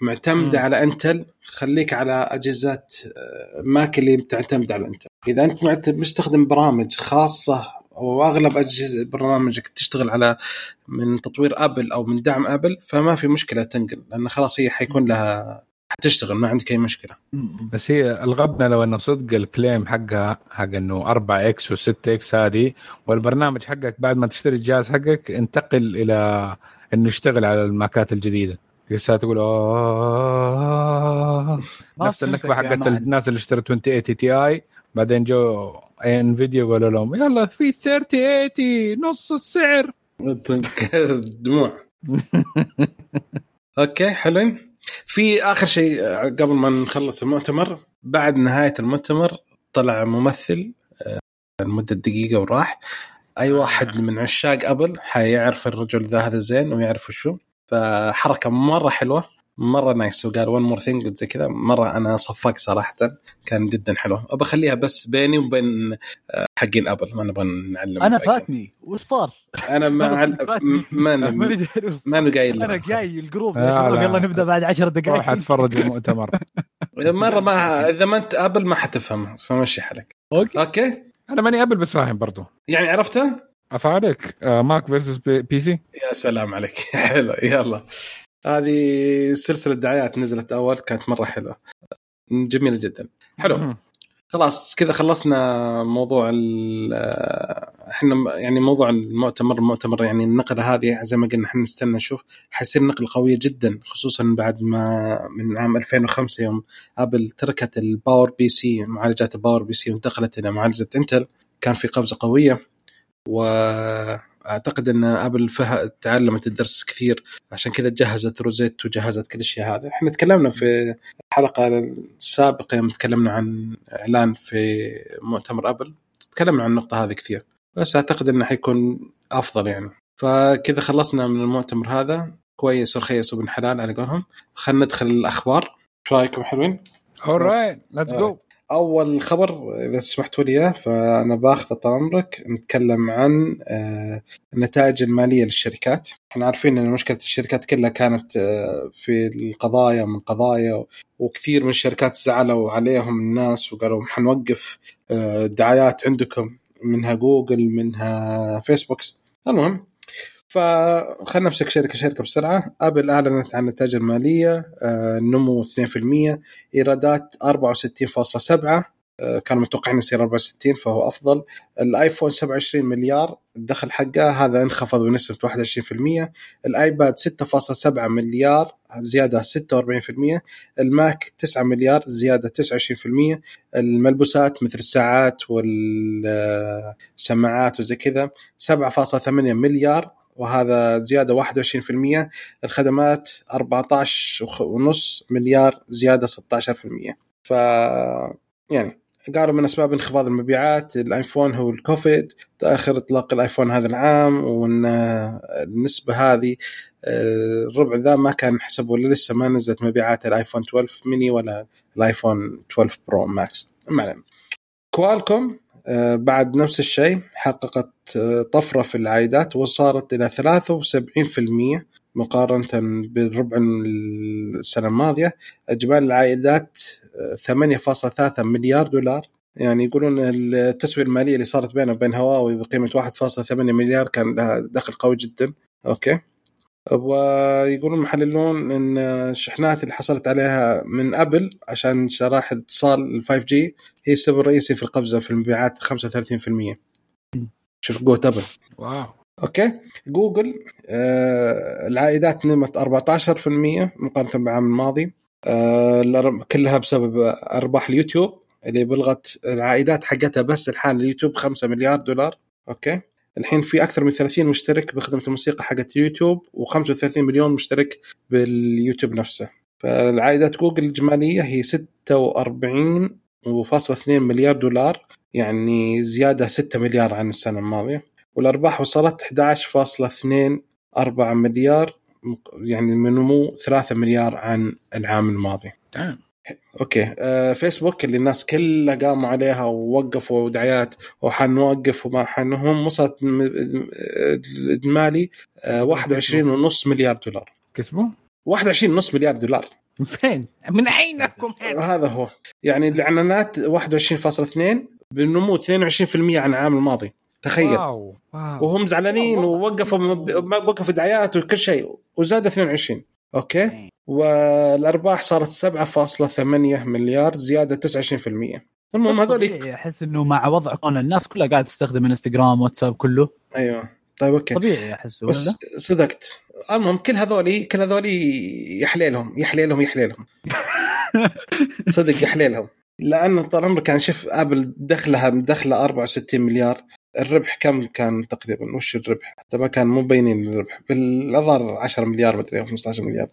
معتمدة مم. على إنتل خليك على أجهزة آه، ماك اللي تعتمد على إنتل. إذا أنت مستخدم برامج خاصة أو أغلب أجهزة برامجك تشتغل على من تطوير آبل أو من دعم آبل فما في مشكلة تنقل لأن خلاص هي حيكون لها حتشتغل ما عندك أي مشكلة. بس هي الغبنة لو انه صدق claim حقها حق إنه 4 إكس و6 إكس هذه والبرنامج حقك بعد ما تشتري الجهاز حقك انتقل إلى إنه يشتغل على الماكات الجديدة. لسه تقول ما نفس النكبة حقت. الناس اللي اشترت 2080 Ti بعدين جو انفيديا قالوا لهم يلا في 3080 نص السعر. [LAUGHS] دموع. [LAUGHS] okay حلوين. في آخر شيء قبل ما نخلص المؤتمر بعد نهاية المؤتمر طلع ممثل آه، لمدة دقيقة وراح. أي واحد من عشاق أبل حيعرف الرجل ذا هذا زين ويعرف وشو فحركة مرة حلوة. مرة nice وقال one more thing زي كذا. مرة أنا صفقت صراحة. كان جدا حلو. أبى أخليها بس بيني وبين آه، حقين ابل ما نبغى نعلم أنا. فاتني. وش صار؟ أنا ما. [LAUGHS] ما [LAUGHS] ما قايل أنا. جاي الجروب. يلا نبدأ بعد 10 روح دقائق أتفرج المؤتمر. [LAUGHS] مرة ما إذا ما أنت أبل ما حتفهم. فمشي حالك. أوكي. أوكي؟ أنا ماني أبل بس فاهم برضو. يعني عرفته؟ افعلك آه ماك فيرسس بي, بي سي يا سلام عليك. حلو. يلا. هذه سلسلة دعايات نزلت أول كانت مرة حلوة. جميلة جدا. حلو. خلاص كذا خلصنا موضوع إحنا يعني موضوع المؤتمر المؤتمر يعني النقلة هذه زي ما قلنا إحنا نستنى نشوف. حيصير نقله قويه جدا خصوصا بعد ما من عام 2005 يوم أبل تركت ال PowerPC معالجات ال PowerPC وانتقلت إلى معالجة انتل كان في قفزة قوية و أعتقد إن آبل فه... تعلمت الدرس كثير عشان كذا جهزت Rosetta وجهزت كل الشيء هذا إحنا تكلمنا في الحلقة السابقة يوم تكلمنا عن إعلان في مؤتمر آبل تكلمنا عن النقطة هذه كثير. بس أعتقد إنه حيكون أفضل يعني. فكذا خلصنا من المؤتمر هذا. كويس ورخيص وبن حلال على قولهم. خلينا ندخل الأخبار. إيش رأيكم حلوين؟ alright let's go أول خبر إذا سمحتوا لي إياه، فأنا بآخذ طال عمرك نتكلم عن آه، النتائج المالية للشركات. إحنا عارفين إن مشكلة الشركات كلها كانت آه، في القضايا من قضايا وكثير من الشركات زعلوا عليهم الناس وقالوا حنوقف آه، الدعايات عندكم منها جوجل منها فيسبوك. المهم فخلنا نمسك شركه شركة بسرعة. ابل أعلنت عن النتائج المالية آه، نمو 2% إيرادات 64.7 آه، كانوا متوقعين يصير 64 فهو أفضل. الآيفون 27 مليار الدخل حقه هذا انخفض بنسبة 21% الآيباد 6.7 مليار زيادة 46% الماك 9 مليار زيادة 29% الملبوسات مثل الساعات والسماعات وزي كذا 7.8 مليار وهذا زيادة 21% الخدمات 14.5 مليار زيادة 16% ف يعني قالوا من أسباب انخفاض المبيعات الآيفون هو الكوفيد تأخر إطلاق الآيفون هذا العام وإن النسبة هذه الربع ذا ما كان حسبه ولا لسه ما نزلت مبيعات الآيفون 12 ميني ولا الآيفون 12 Pro Max. ما كوالكوم بعد نفس الشيء حققت آه، طفرة في العائدات وصارت إلى 73% مقارنة بالربع السنة الماضية. اجمالي العائدات 8.3 مليار دولار. يعني يقولون التسوية المالية اللي صارت بينه وبين هواوي بقيمة 1.8 مليار كان لها دخل قوي جدا. okay. ويقولون المحللون إن الشحنات اللي حصلت عليها من أبل عشان شرائح اتصال ال 5 G هي السبب الرئيسي في القفزه في المبيعات 35% شوف قوة أبل. wow. okay. جوجل آه العائدات نمت 14% مقارنة بالعام الماضي. آه كلها بسبب أرباح اليوتيوب اللي بلغت العائدات حقتها بس الحال اليوتيوب 5 مليار دولار. okay. الحين في أكثر من 30 مشترك بخدمة الموسيقى حقت يوتيوب و35 مليون مشترك باليوتيوب نفسه. فالعائدات جوجل الإجمالية هي 46.2 مليار دولار يعني زيادة 6 مليار عن السنة الماضية. والأرباح وصلت 11.24 مليار يعني من نمو 3 مليار عن العام الماضي. تمام. أوكي. آه فيسبوك اللي الناس كلها قاموا عليها ووقفوا دعايات وحنوقف وما حنهم وصلت الاجمالي آه 21.5 مليار دولار. كسبوا؟ 21.5 مليار دولار. من فين؟ من أين لكم هذا؟ هو. يعني الإعلانات 21.2 بنمو 22% عن العام الماضي. تخيل. wow wow. وهم زعلانين. ووقفوا وقفوا دعايات وكل شيء وزاد 22 okay. والأرباح صارت 7.8 مليار زيادة 29% المهم هذول أحس إنه مع وضع كون الناس كلها قاعدة تستخدم إنستغرام واتساب كله. أيوه. طيب okay. طبيعي أحس بس صدقت. المهم كل هذولي كل هذولي يحليلهم يحليلهم يحليلهم. [LAUGHS] صدق يحليلهم. لأن طال عمرك كان شوف أبل دخلها دخله 64 مليار. الربح كم كان تقريبا؟ وش الربح؟ حتى ما كان مو مبينين الربح. بالظاهر 10 مليار مدري أو 15 مليار.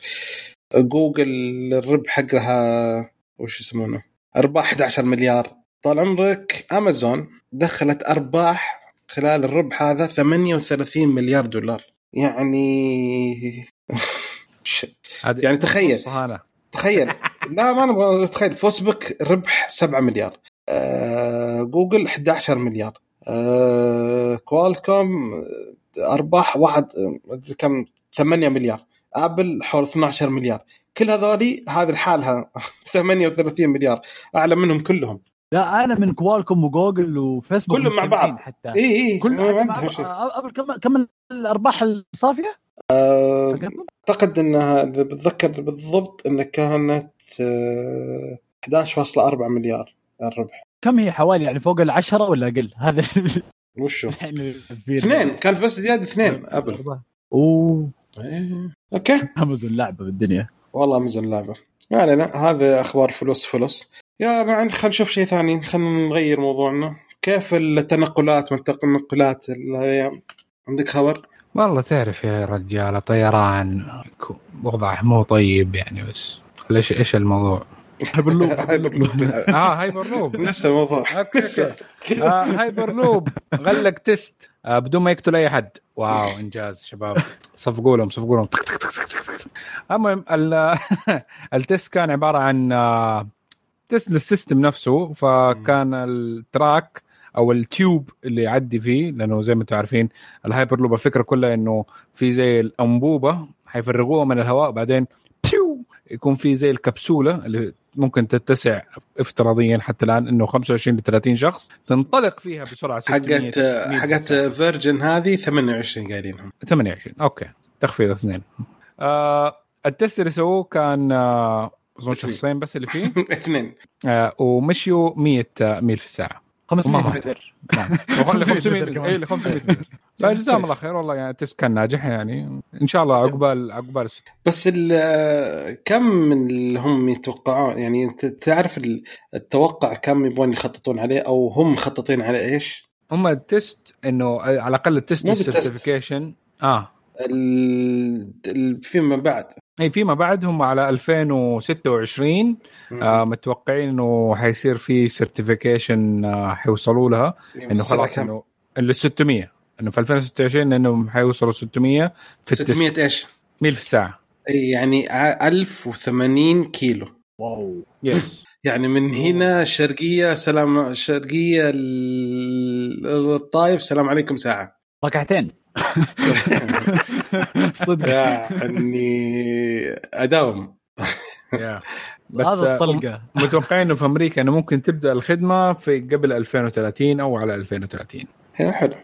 جوجل الربح حقها وش يسمونه؟ أرباح 11 مليار. طال عمرك أمازون دخلت أرباح خلال الربح هذا 38 مليار دولار. يعني [LAUGHS] يعني تخيل. تخيل. [LAUGHS] لا ما نبغى نتخيل فيسبوك ربح 7 مليار. آه جوجل 11 مليار. كوالكوم آه، أرباح واحد آه، كم 8 مليار. ابل حول 12 مليار. كل هذولي هذه لحالها [LAUGHS] 38 مليار. اعلى منهم كلهم. لا أنا من كوالكوم وجوجل وفيسبوك كلهم مع بعض. حتى. إي إي. كل ما مع- عندهم شيء. قبل كم كم الأرباح الصافية؟ آه،؟ أعتقد إنها إذا بتذكر بالضبط إنها كانت آه، 11.4 مليار الربح. كم هي حوالي يعني فوق العشرة ولا أقل؟ [LAUGHS] هذا وشو؟ اثنين كانت بس زيادة اثنين أبل. أوه. إيه. أوكي. [LAUGHS] أمازون لعبة بالدنيا. والله مزن لعبة. ما علينا هذا أخبار فلوس فلوس. يا معن خلينا نشوف شيء ثاني. خلينا نغير موضوعنا. كيف التنقلات والتنقلات الأيام عندك خبر؟ والله تعرف يا رجال طيران. وضعه مو طيب يعني بس. إيش إيش الموضوع؟ [LAUGHS] آه هايبر لوب. نفس الموضوع. آه هايبر لوب. غلق test. آه بدون ما يقتل أي حد. wow إنجاز شباب. صفقوا لهم صفقوا لهم. المهم ال- [LAUGHS] ال test كان عبارة عن آه test لل system نفسه. فكان ال track أو ال tube اللي يعدي فيه لأنه زي ما أنتم عارفين الهايبر لوب الفكرة كلها إنه في زي الأنبوبة حيفرغوها من الهواء بعدين tube يكون في زي الكبسولة اللي ممكن تتسع افتراضيا حتى الآن إنه 25 ل 30 شخص تنطلق فيها بسرعة 600 حقت 600 حقت فيرجن هذه 28 قايلينهم. 28 okay. تخفيض اثنين. آه ال test اللي سووه كان آه أظن. شخصين بس اللي فيه. [LAUGHS] اثنين. آه ومشيوا 100 ميل في الساعة. 500 ما- متر. نعم. [LAUGHS] وخلي 500 متر كمان. اي ل 500 متر. فجزاهم الله خير والله يعني ال test كان ناجح يعني. إن شاء الله عقبال عقبال بس ال- كم من اللي هم يتوقعون؟ يعني أنت تعرف ال- التوقع كم يبغون يخططون عليه أو هم مخططين على إيش؟ هم ال test إنه على الأقل ال test. ال certification آه. ال- ال- فيما بعد. اي فيما بعد هم على 2026 آه متوقعين إنه حيصير في certification آه حيوصلوا لها. إنه خلاص إنه اللي 600 إنه في 2026 انهم حيوصلوا 600 في ال test 600 إيش؟ ميل في الساعة. اي يعني ع- 1080 كيلو. Wow. Yes يعني من هنا الشرقيه سلام الشرقيه ال- الطايف سلام عليكم ساعة. ركعتين. [LAUGHS] صدق. يعني أداوم. Yeah. بس هذا الطلقة. متوقعين إنه في أمريكا إنه ممكن تبدأ الخدمة في قبل 2030 أو على 2030 هي حلو.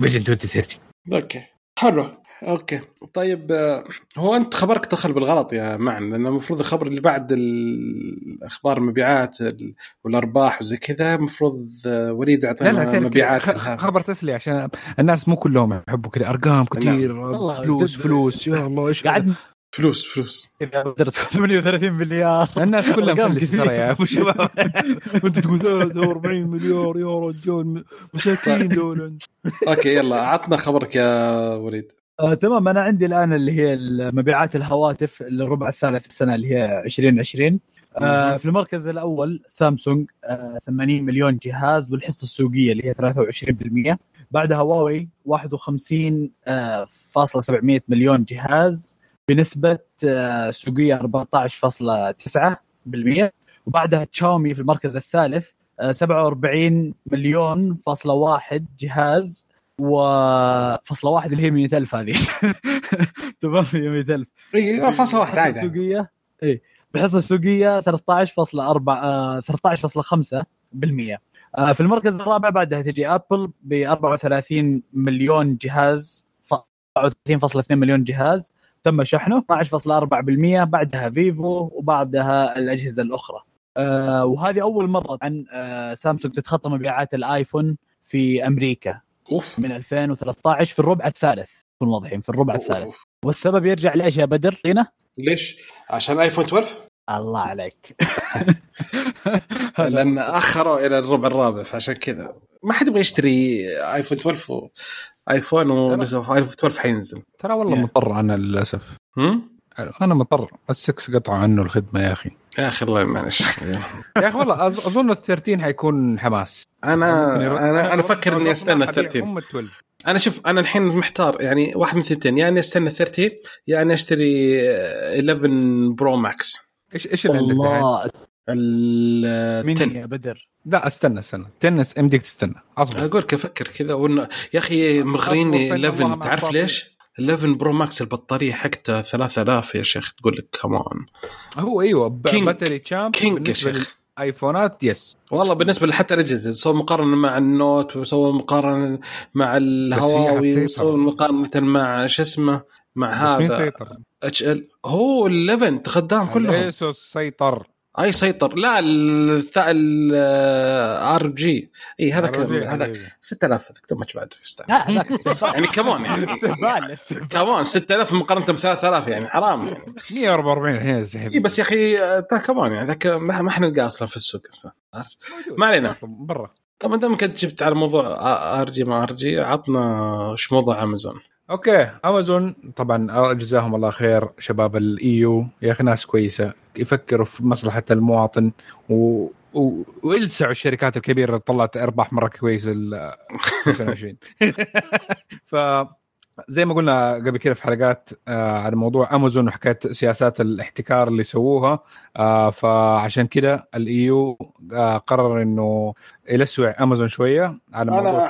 Vision 2030 Okay. حلو. Okay. طيب آه، هو أنت خبرك دخل بالغلط يا معن لأن المفروض الخبر اللي بعد الاخبار المبيعات ال- والأرباح وزي كذا المفروض آه، وليد لا لا يعطينا تعرف مبيعات خبر تسلي عشان الناس مو كلهم يحبوا كذا أرقام كثير والله فلوس فلوس يا الله إيش قاعد فلوس فلوس. إذا قدرت 38 مليار. الناس كلها مفلسه يا أبو شباب. [LAUGHS] وأنت تقول 43 مليار يا رجال مساكين دول. أوكي يلا عطنا خبرك يا وليد. آه تمام. أنا عندي الآن اللي هي مبيعات الهواتف الربع الثالث السنة اللي هي 2020 آه في المركز الأول سامسونج آه 80 مليون جهاز والحصة السوقية اللي هي 23% بعدها هواوي 51 آه، فاصلة 700 مليون جهاز. بنسبة آه سوقية 14.9% وبعدها تشاومي في المركز الثالث آه 47 مليون فاصلة واحد جهاز وفاصلة واحد اللي هي 100000 هذه. [LAUGHS] تمام هي 100000 إي فاصل واحد عادي. السوقية إي الحصه السوقية 13.4 آه 13.5% آه في المركز الرابع بعدها تجي أبل ب 34 مليون جهاز ف- 34.2 مليون جهاز. تم شحنه. 12.4% بعدها فيفو وبعدها الأجهزة الأخرى. آه وهذه أول مرة عن آه سامسونج تتخطى مبيعات الآيفون في أمريكا. أوف. من 2013 في الربع الثالث. نكون واضحين في الربع الثالث. أوف. والسبب يرجع ليش يا بدر؟ طينه ليش؟ عشان آيفون 12 الله عليك. [LAUGHS] لأن اخروا إلى الربع الرابع فعشان كذا. ما حد يبغى يشتري آيفون 12 و... آيفون ونزل آيفون 12 حينزل ترى والله يعني. مضطر أنا للأسف. هم؟ أنا مضطر. السكس قطعوا عنه الخدمة يا أخي. يا أخي الله معلش. [LAUGHS] يا أخي والله أظن ال 13 حيكون حماس. أنا أنا أنا أفكر إني أستنى ال حبيبي 13 ام ال 12 أنا شوف أنا الحين محتار. يعني واحد من ثنتين يا إني أستنى 13 يا إني أشتري آه، 11 برو ماكس. إيش إيش اللي عندك؟ الله ال مين 10 يا بدر. لا استنى استنى. تنس امديك تستنى أصبر. أقول لك أفكر كذا. وإنه- يا أخي مغريني أصبر فإن الله 11 مع تعرف. ليش؟ 11 برو ماكس البطارية حقته 3000 يا شيخ. تقول لك كمان هو أيوه. باتري تشامب كينج يا شيخ. للآيفونات يس والله بالنسبة حتى الاجهزه سووا مقارنة مع النوت وسووا مقارنة مع الهواوي. وسووا مقارنة مع شو اسمه مع هذا سيطر؟ اتش ال هو ال 11 تخدام كلهم. الايسوس سيطر. أي سيطر. لا الار جي إي هذا هذا حبيبي. 6000 تو ماتش بعد. لا هذاك [LAUGHS] استهبال يعني كمان يعني. استهبال استهبال كمان 6000 مقارنة ب 3000 يعني حرام يعني. 144 الحين زلمة. إي بس يا أخي تا كمان يعني ذاك ما ما حنلقاه أصلا في السوق أصلا. ما علينا. برا. طب ما دام كنت جبت على موضوع ROG ما ROG عطنا إيش موضوع امازون okay أمازون طبعا جزاهم الله خير شباب ال EU يا أخي ناس كويسة يفكروا في مصلحة المواطن و... و... ويلسعوا الشركات الكبيرة اللي طلعت أرباح مرة كويسة ال 2020 ف زي ما قلنا قبل كده في حلقات آه على موضوع أمازون وحكاية سياسات الاحتكار اللي سووها آه فعشان كده الايو آه قرر إنه يلسوع أمازون شوية على موضوع.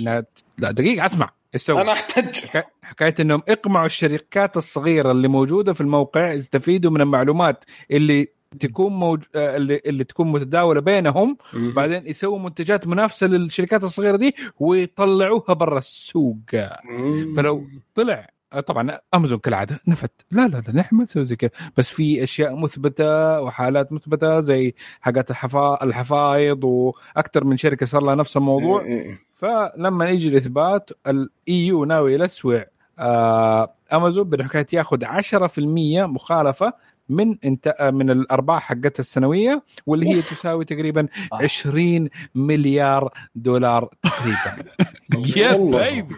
انها لا دقيقة أسمع. سووا أنا أحتج. حكا- حكاية إنهم اقمعوا الشركات الصغيرة اللي موجودة في الموقع يستفيدوا من المعلومات اللي تكون موج... آه، اللي, اللي تكون متداولة بينهم بعدين يسووا منتجات منافسة للشركات الصغيرة دي ويطلعوها برا السوق. مم. فلو طلع طبعا أمازون كالعادة نفت. لا لا لا نحن ما نسوي زي كذا. بس في أشياء مثبتة وحالات مثبتة زي حاجات الحفا... الحفايض وأكثر من شركة صار لها نفس الموضوع. إيه، إيه. فلما يجي الإثبات ال EU ناوي يلسوع آه أمازون بحكاية ياخذ 10% مخالفة من انت من الأرباح حقتها السنوية واللي هي. تساوي تقريبا آه. 20 مليار دولار تقريبا. [LAUGHS] يا والله. Baby.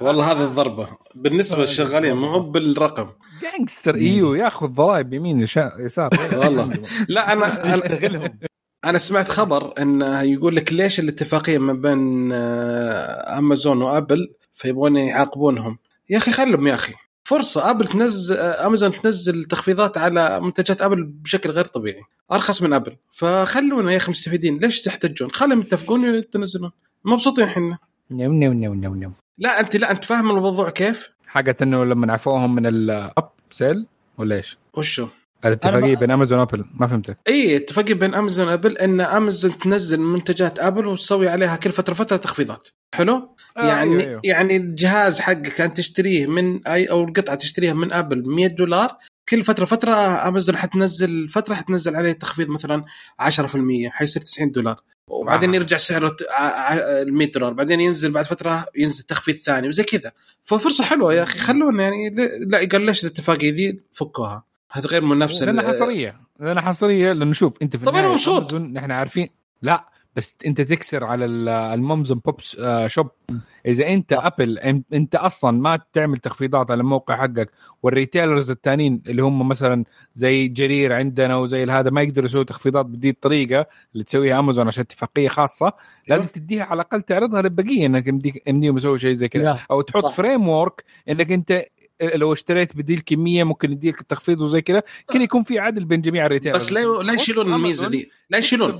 والله هذه الضربة. بالنسبة للشغالين مو هو بالرقم. Gangster EU ياخذ ضرائب يمين يسار. والله. [LAUGHS] لا أنا [LAUGHS] أنا يستغلهم. أنا سمعت خبر انه يقول لك ليش الاتفاقية ما بين آه، امازون وأبل فيبغون يعاقبونهم. يا أخي خلهم يا أخي. فرصة أبل تنزل أمازون تنزل تخفيضات على منتجات أبل بشكل غير طبيعي. أرخص من أبل. فخلونا يا أخي مستفيدين. ليش تحتجون؟ خلهم يتفقون تنزلون مبسوطين إحنا. نيم نيم نيم نيم نيم لا أنت لا أنت فاهم الموضوع كيف؟ حقت إنه لما عفوهم من الاب سيل ولا إيش؟ وشو؟ الاتفاقيه بين أمازون وأبل ما فهمتك. اي اتفاقية بين أمازون وأبل إن أمازون تنزل منتجات أبل وتسوي عليها كل فترة فترة تخفيضات. حلو؟ آه، يعني أيوه، أيوه. يعني الجهاز حقك أنت تشتريه من أي أو القطعة تشتريها من أبل 100 دولار كل فترة فترة أمازون حتنزل فترة حتنزل عليه تخفيض مثلا 10% حيصير 90 دولار. وبعدين آه. يرجع سعره ال 100 دولار. بعدين ينزل بعد فترة ينزل تخفيض ثاني وزي كذا. ففرصة حلوة يا أخي خلونا يعني لا قال ليش الاتفاقية دي؟ فكوها. هذا غير منافسه لأنها حصرية. لأنها حصرية. لأنه شوف أنت في طب أنا النهاية مبسوط. نحن عارفين. لا بس أنت تكسر على ال- ال moms and pops آه، shop إذا أنت ابل أن- أنت أصلا ما تعمل تخفيضات على الموقع حقك وال retailers الثانيين اللي هم مثلا زي جرير عندنا وزي هذا ما يقدروا يسووا تخفيضات بدي الطريقة اللي تسويها امازون عشان اتفاقية خاصة لازم تديها على الأقل تعرضها للبقية إنك يمديهم يسووا شيء زي كذا. Yeah، أو تحط. framework إنك أنت لو اشتريت بدي الكميه ممكن يديك التخفيض وزي كذا كذا يكون في عدل بين جميع ال retailers بس لا لا يشيلون الميزة دي. لا يشيلون.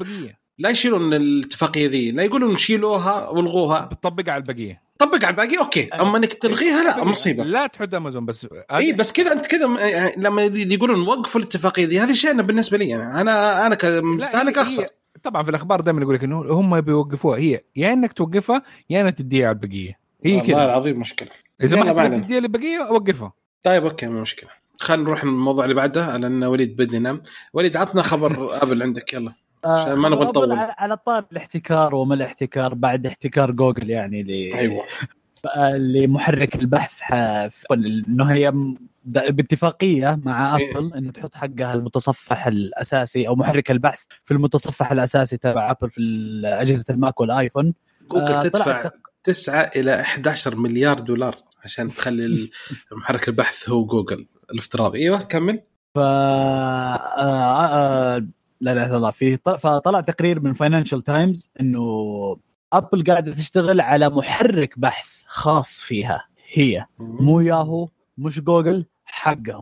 لا يشيلون الاتفاقية ذي لا يقولون شيلوها والغوها. بتطبق على البقية. طبق على الباقي okay. أما إنك تلغيها لا مصيبة. لا تحد أمازون بس إي بس كذا أنت كذا يعني لما يقولون وقفوا الاتفاقية ذي هذا شيء أنا بالنسبة لي يعني أنا أنا كمستهلك أخسر. هي- طبعا في الأخبار دائما يقول لك إنه هم بيوقفوها. هي يا إنك توقفها يا إنك تديها على البقية. هي والله كذا. العظيم مشكلة. إذا ما حتقدر علينا. تديها للبقيه وقفها طيب okay مو مشكلة خلينا نروح للموضوع اللي بعده لأن وليد بدي ينام وليد عطنا خبر [LAUGHS] أبل عندك يلا عشان ما نبغى نطول. على طار الاحتكار وما الاحتكار بعد احتكار جوجل يعني ل أيوه [LAUGHS] لمحرك البحث إنه هي باتفاقية مع إيه. أبل إنه تحط حقها المتصفح الأساسي أو محرك البحث في المتصفح الأساسي تبع أبل في أجهزة الماك والآيفون جوجل آه، تدفع 9 إلى 11 مليار دولار عشان تخلي [LAUGHS] محرك البحث هو جوجل الافتراضي. إيوه كمل. ف آه، آه، لا اله الا الله في فطلع تقرير من فاينانشال تايمز إنه ابل قاعدة تشتغل على محرك بحث خاص فيها. هي. مو ياهو مش جوجل. حقهم.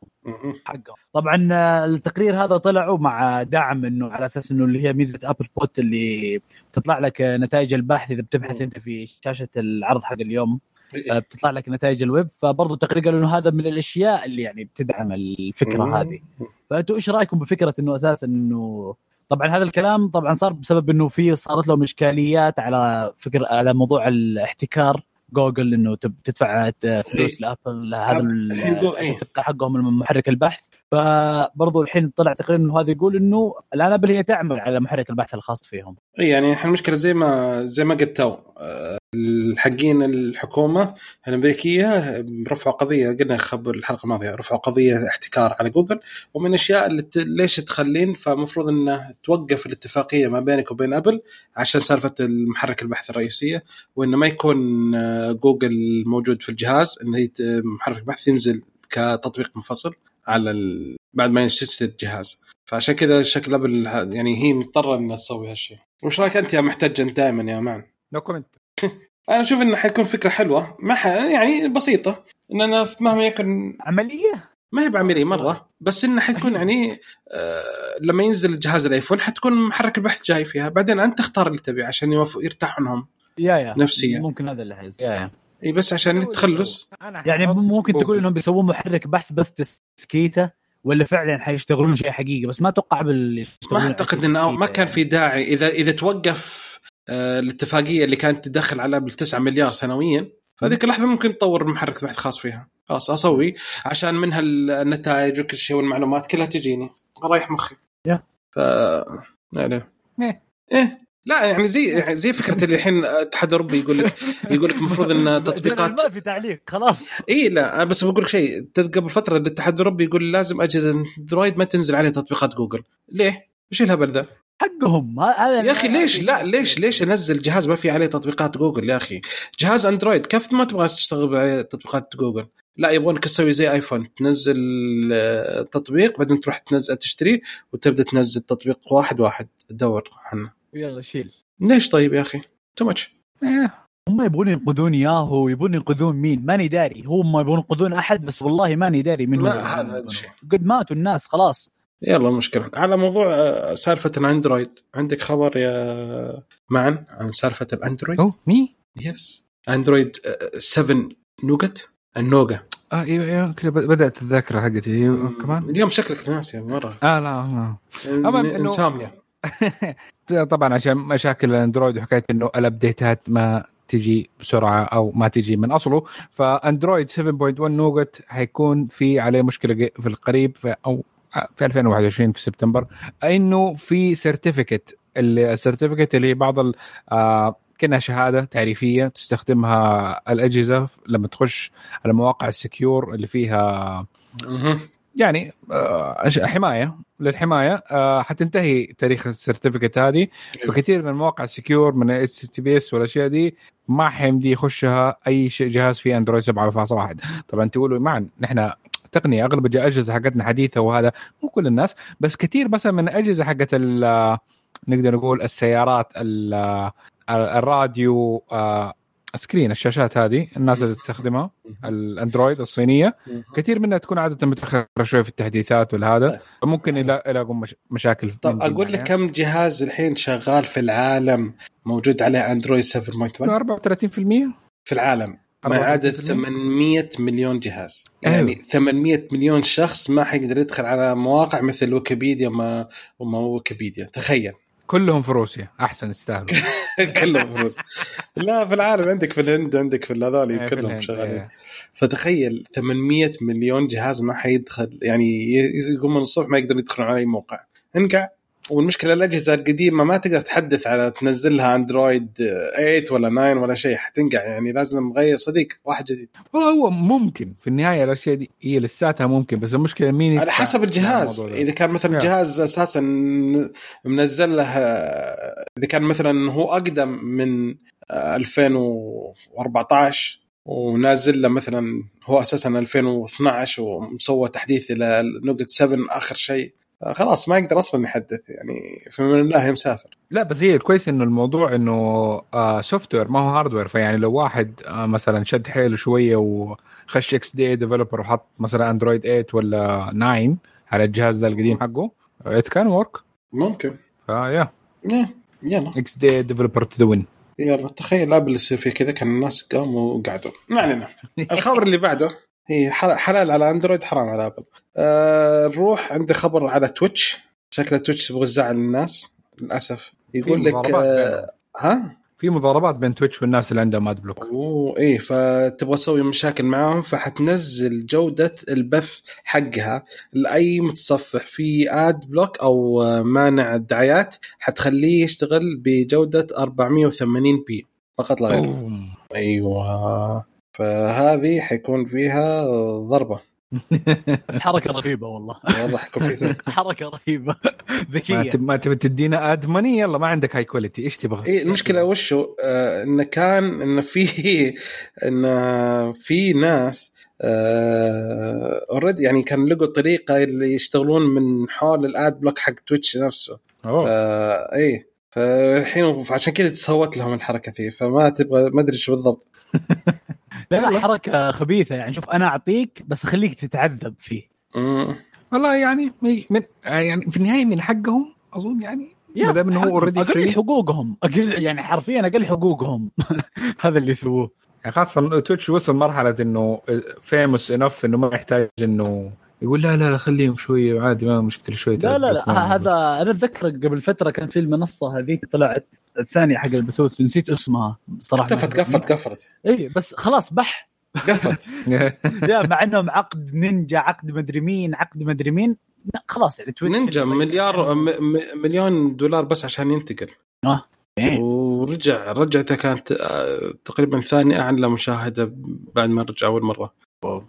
حقهم. طبعا آه، التقرير هذا طلعوا مع دعم إنه على أساس إنه اللي هي ميزة Applebot اللي تطلع لك نتائج البحث إذا بتبحث أنت في شاشة العرض حق اليوم آه، بتطلع لك نتائج الويب. فبرضه التقرير قالوا إنه هذا من الأشياء اللي يعني بتدعم الفكرة. هذه. فأنتوا إيش رأيكم بفكرة إنه أساسا إنه طبعا هذا الكلام طبعا صار بسبب إنه في صارت لهم إشكاليات على فكره على موضوع الاحتكار جوجل إنه تدفع فلوس لأبل هذا إيه. حقهم من محرك البحث فبرضو الحين طلع تقرير إنه هذا يقول إنه الان ابل هي تعمل على محرك البحث الخاص فيهم. إي يعني إحنا المشكلة زي ما زي ما قلت تو الحقين الحكومة الأمريكية رفعوا قضية قلنا خبر الحلقة الماضية رفعوا قضية احتكار على جوجل ومن الأشياء اللي ت... ليش تخلين؟ فمفروض إنه توقف الاتفاقية ما بينك وبين أبل عشان سالفة المحرك البحث الرئيسية وإنه ما يكون آه، جوجل موجود في الجهاز إنه محرك البحث ينزل كتطبيق منفصل. على ال... بعد ما يشتري الجهاز. فعشان كذا شكل أبل يعني هي مضطرة إنها تسوي هالشيء وش رأيك أنت يا محتج أنت دائما يا معن no comment أنا أشوف إنه حيكون فكرة حلوة. ما ح... يعني بسيطة. إننا مهما يكن عملية؟ ما هي بعملية مرة. بس إنه حتكون يعني آه لما ينزل جهاز الآيفون حتكون محرك البحث جاي فيها. بعدين أنت تختار اللي تبي عشان لهم يا يا. نفسية. ممكن هذا اللي حيصير. يا يا. اي بس عشان التخلص. يعني ممكن تقول إنهم بيسوون محرك بحث بس تسكيته ولا فعلا حيشتغلون شيء حقيقي؟ بس ما أتوقع قبل ما أعتقد إنه ما كان في داعي. اذا إذا توقف آه الاتفاقية اللي كانت تدخل على ابل 9 مليار سنويا فهذيك اللحظة ممكن تطور محرك بحث خاص فيها. خلاص أسوي عشان منها النتائج وكل شيء والمعلومات كلها تجيني. رايح مخي. يا. ف يعني. إيه. إيه. لا يعني زي يعني زي فكرة اللي الحين الاتحاد الاوروبي يقول لك يقول لك المفروض إن [LAUGHS] تطبيقات ما في تعليق خلاص. إي لا بس بقول لك شيء قبل فترة الاتحاد الاوروبي يقول لازم أجهزة أندرويد ما تنزل عليها تطبيقات جوجل. ليه؟ إيش الهبل ذا؟ حقهم. هذا يا أخي ليش؟ لا ليش ليش أنزل جهاز ما في عليه تطبيقات جوجل يا أخي؟ جهاز أندرويد كيف ما تبغى تشتغل عليه تطبيقات جوجل؟ لا يبغونك تسوي زي آيفون تنزل آه، تطبيق بعدين تروح تنزل تشتريه وتبدأ تنزل تطبيق واحد واحد تدور عنه. يلا شيل. ليش طيب يا أخي؟ too much إيه. هم يبغون ينقذون ياهو يبغون ينقذون مين؟ ماني داري. هم يبغون ينقذون أحد بس والله ماني داري من هو لا، هذا الشيء. قد ماتوا الناس خلاص. يلا المشكلة على موضوع آه، سالفة الأندرويد. عندك خبر يا معن عن سالفة الأندرويد؟ oh me? yes أندرويد آه، 7 Nougat النوجا آه أيوه أيوه كذا بدأت الذاكرة حقتي. كمان؟ اليوم شكلك ناسي مرة. آه لا لا. إنه- insomnia [LAUGHS] طبعا عشان مشاكل الأندرويد وحكاية إنه ال update ات ما تجي بسرعة أو ما تجي من أصله فأندرويد 7.1 Nougat حيكون في عليه مشكلة في القريب في أو في 2021 في سبتمبر إنه في certificate ال certificate اللي بعض آه كأنها شهادة تعريفية تستخدمها الأجهزة لما تخش على مواقع ال secure اللي فيها. يعني آه، حماية. للحماية آه، حتنتهي تاريخ ال certificate هذه. فكثير من مواقع ال secure من HTTPS والأشياء دي ما حيمدي يخشها أي شيء جهاز فيه اندرويد 7.1 طبعا تقولوا معا نحن تقنية أغلب الأجهزة حقتنا حديثة وهذا مو كل الناس بس كثير مثلا من الأجهزة حقت نقدر نقول السيارات ال- الراديو آه، سكرين الشاشات هذه الناس اللي تستخدمها الأندرويد الصينية. كثير منها تكون عادة متأخرة شوي في التحديثات والهذا طيب. فممكن يلا- يلاقوا مش مشاكل من طب أقول لك. كم جهاز الحين شغال في العالم موجود عليه أندرويد 7.1 34% في العالم ما 34%. يعادل 800 مليون جهاز أيوه. يعني 800 مليون شخص ما حيقدر يدخل على مواقع مثل ويكيبيديا وما وما ويكيبيديا تخيل كلهم في روسيا. أحسن يستاهلوا [LAUGHS] كلهم فلوس لا في العالم عندك في الهند عندك في هذول إيه، في كلهم شغالين. إيه. فتخيل 800 مليون جهاز ما حيدخل يعني يقوم من الصبح ما يقدر يدخلون على أي موقع. انقع. والمشكلة الأجهزة القديمة ما تقدر تحدث على تنزل لها أندرويد 8 ولا 9 ولا شيء حتنقع يعني لازم غير صديق واحد جديد والله هو ممكن في النهاية الأشياء دي هي لساتها ممكن بس المشكلة مين على حسب الجهاز. إذا كان مثلا. جهاز أساسا منزل له إذا كان مثلا هو أقدم من آه، 2014 ونازل له مثلا هو أساسا 2012 ومسوى تحديث إلى النوجت 7 آخر شيء خلاص ما يقدر أصلا يحدث يعني فمن الله مسافر. لا بس هي الكويس إنه الموضوع إنه آه software ما هو hardware فيعني لو واحد آه مثلا شد حيله شوية وخش XDA developer وحط مثلا اندرويد 8 ولا 9 على الجهاز ده القديم حقه it can work ممكن. فيا يا- يلا. XDA developer to the win يلا تخيل أبل يصير فيه كذا كان الناس قاموا وقعدوا. ما علينا. [LAUGHS] الخبر اللي بعده. هي حل- حلال على أندرويد حرام على أبل. آه نروح عند خبر على تويتش. شكله تويتش يبغى يزعل الناس للأسف. يقول لك آه. ها؟ في مضاربات بين تويتش والناس اللي عندهم ad block. أوه إيه فتبغى تسوي مشاكل معاهم فحتنزل جودة البث حقها لأي متصفح. في ad block أو مانع الدعايات حتخليه يشتغل بجودة 480 p فقط لا غير. أيوه. فهذه حيكون فيها ضربة. [LAUGHS] بس حركة [LAUGHS] رهيبة والله. والله حيكون في [LAUGHS] حركة رهيبة. ما ذكية. ما تبي تدينا ad money يلا ما عندك high quality إيش تبغى؟ إيه المشكلة وشو؟ آه انه كان انه في انه في ناس already يعني كان لقوا طريقة اللي يشتغلون من حول ال ad block حق تويتش نفسه. أوه. آه إيه. فالحين عشان كذا تسوت لهم الحركة ذي فما تبغى ما أدري شو بالضبط. لا لا حركة خبيثة يعني. شوف أنا أعطيك بس اخليك تتعذب فيه. مم. والله يعني من يعني في النهاية من حقهم أظن يعني ما دام إنه هو already أقل حقوقهم. أقل يعني حرفيا أقل حقوقهم. [LAUGHS] هذا اللي يسووه. يعني خاصة تويتش وصل مرحلة إنه famous enough إنه ما يحتاج إنه يقول لا لا لا خليهم شوية عادي ما مشكلة شوية لا لا لا هذا أنا أتذكر قبل فترة كان في المنصة هذيك طلعت الثانية حق البثوث نسيت اسمها صراحة. قفت قفت قفت إي بس خلاص بح. قفت [LAUGHS] لا مع إنهم عقد نينجا عقد مدري مين عقد مدري مين. لا خلاص يعني تويتش نينجا مليار م- م- مليون دولار بس عشان ينتقل. إيه. ورجع رجعته كانت آه، تقريبا ثاني اعلى مشاهدة بعد ما رجع أول مرة. wow.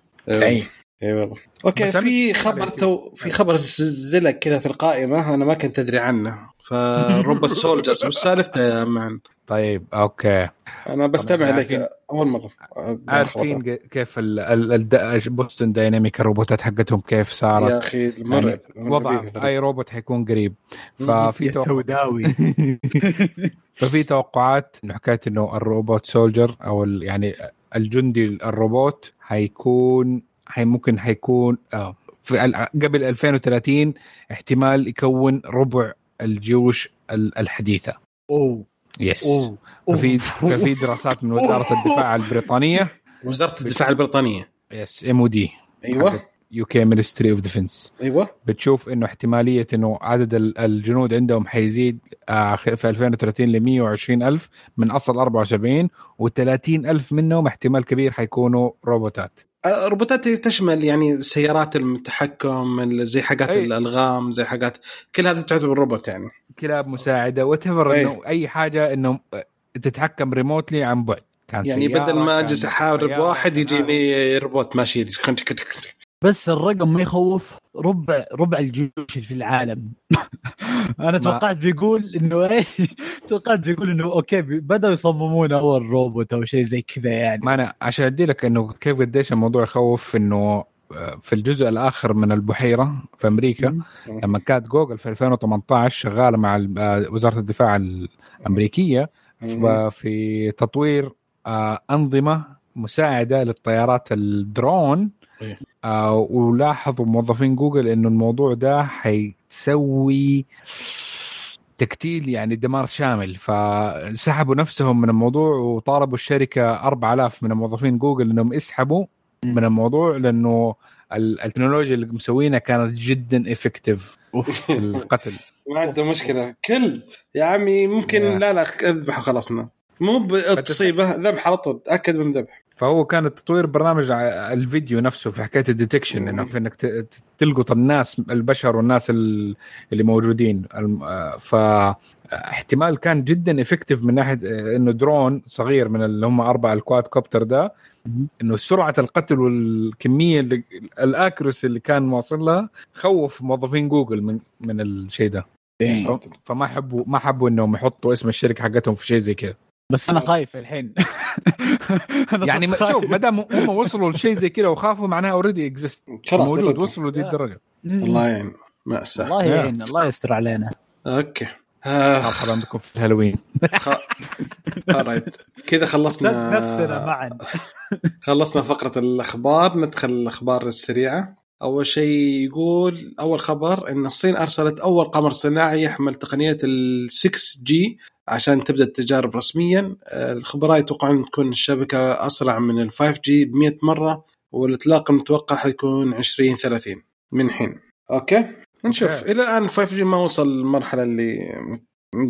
اي والله. okay في خبر تو في خبر زلق كذا في القائمة أنا ما كنت أدري عنه. ف robot [LAUGHS] soldiers وش سالفته يا man طيب okay. أنا بستمع طبعاً لك أول مرة. عارفين كيف ال- ال- ال- بوستون دايناميك الروبوتات حقتهم كيف يا صارت أخي مرعب. وضع أي روبوت حيكون قريب. [LAUGHS] ففي يا توقع سوداوي. [LAUGHS] ففي توقعات انه حكاية إنه ال robot soldier أو ال- يعني الجندي الروبوت حيكون حي ممكن حيكون آه في قبل 2030 احتمال يكون ربع الجيوش ال- الحديثة. أوه. yes أوه. ففي ففي دراسات من وزارة الدفاع البريطانية. وزارة الدفاع البريطانية. yes M O D أيوه. UK Ministry of Defence أيوه. بتشوف إنه احتمالية إنه عدد ال- الجنود عندهم حيزيد آه، في 2030 ل 120 ألف من أصل 74 و30 ألف منهم احتمال كبير حيكونوا روبوتات. الروبوتات تشمل يعني سيارات التحكم ال- زي حاجات أي. الألغام زي حاجات كل هذه تعتبر روبوت يعني كلاب مساعدة what أي. إنه أي حاجة إنه تتحكم remotely عن بعد كان يعني بدل ما اجلس احارب واحد يجيني روبوت ماشي بس الرقم ما يخوف ربع ربع الجيوش اللي في العالم. [LAUGHS] أنا توقعت بيقول إنه إيه [LAUGHS] توقعت بيقول إنه okay بدأوا يصممون أول روبوت أو شيء زي كذا يعني. ما أنا عشان ادي لك إنه كيف قديش الموضوع يخوف إنه آه، في الجزء الآخر من البحيرة في أمريكا لما كانت جوجل في 2018 شغالة مع آه، وزارة الدفاع الأمريكية في تطوير آه، أنظمة مساعدة للطيارات الدرون إيه. آه، ولاحظوا موظفين جوجل إنه الموضوع ده حيسوي تكتيل يعني دمار شامل. فسحبوا نفسهم من الموضوع وطالبوا الشركة 4000 من موظفين جوجل إنهم يسحبوا من الموضوع لأنه ال- التكنولوجيا اللي مسوينها كانت جدا effective في القتل. [LAUGHS] ما عنده مشكلة. كل يا عمي ممكن. لا لا اذبحه خلصنا مو بتصيبه ذبح على طول تأكد من ذبح. فهو كان تطوير برنامج الفيديو نفسه في حكاية ال detection إنه في إنك تلقط الناس البشر والناس ال- اللي موجودين. آه، فاحتمال كان جدا effective من ناحية آه، إنه درون صغير من اللي هم أربع ال quadcopter ده إنه سرعة القتل والكمية اللي ال accuracy اللي كان واصل لها خوف موظفين جوجل من من الشيء ده. ساتر. فما حبوا ما حبوا إنهم يحطوا اسم الشركة حقتهم في شيء زي كذا بس أنا خايف الحين. [LAUGHS] أنا يعني شوف. ما دام هم وصلوا لشيء زي كذا وخافوا معناها already exist موجود وصلوا دي لا. الدرجة. الله يعين. مأساة الله يعين الله يستر علينا. okay. آه، خاف عندكم في الهالوين. كذا خلصنا نفسنا معا. [LAUGHS] خلصنا فقرة الأخبار. ندخل الأخبار السريعة. أول شيء يقول أول خبر أن الصين أرسلت أول قمر صناعي يحمل تقنية ال 6G عشان تبدأ التجارب رسميا آه، الخبراء يتوقعون تكون الشبكة أسرع من ال 5G ب 100 مرة والإطلاق المتوقع حيكون 2030 من حين. okay؟ نشوف. okay. إلى الآن 5G ما وصل المرحلة اللي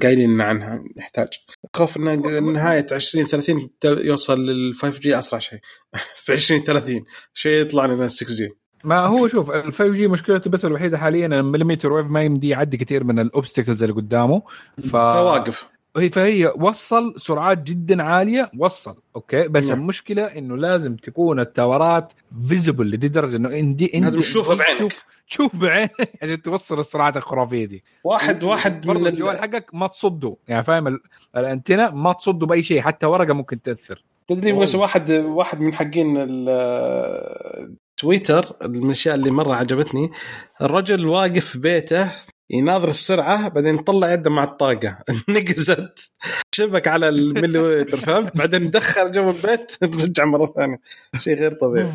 قايلين عنها يحتاج. خوف إن نهاية 2030 يوصل لل 5G أسرع شيء. [LAUGHS] في 2030 شيء يطلع لنا 6G ما هو شوف ال 5G مشكلته بس الوحيدة حاليا ال millimeter wave ما يمدي يعدي كثير من ال obstacles اللي قدامه. ف فواقف. فهي وصل سرعات جدا عالية وصل okay؟ بس نعم. المشكلة إنه لازم تكون التاورات visible لدي درجه انه عندي لازم تشوفها بعينك. تشوف تشوف بعينك [LAUGHS] عشان توصل السرعات الخرافية دي. واحد واحد من الجوال ال... حقك ما تصده. يعني فاهم؟ ال- الأنتنة ما تصده بأي شيء حتى ورقة ممكن تأثر. تدري بس واحد واحد من حقين تويتر من الأشياء اللي مرة عجبتني الرجل واقف في بيته يناظر السرعة بعدين طلع يده مع الطاقة. [LAUGHS] نقزت. شبك على المليمتر فهمت؟ بعدين دخل جو البيت [LAUGHS] رجع مرة ثانية. شيء غير طبيعي.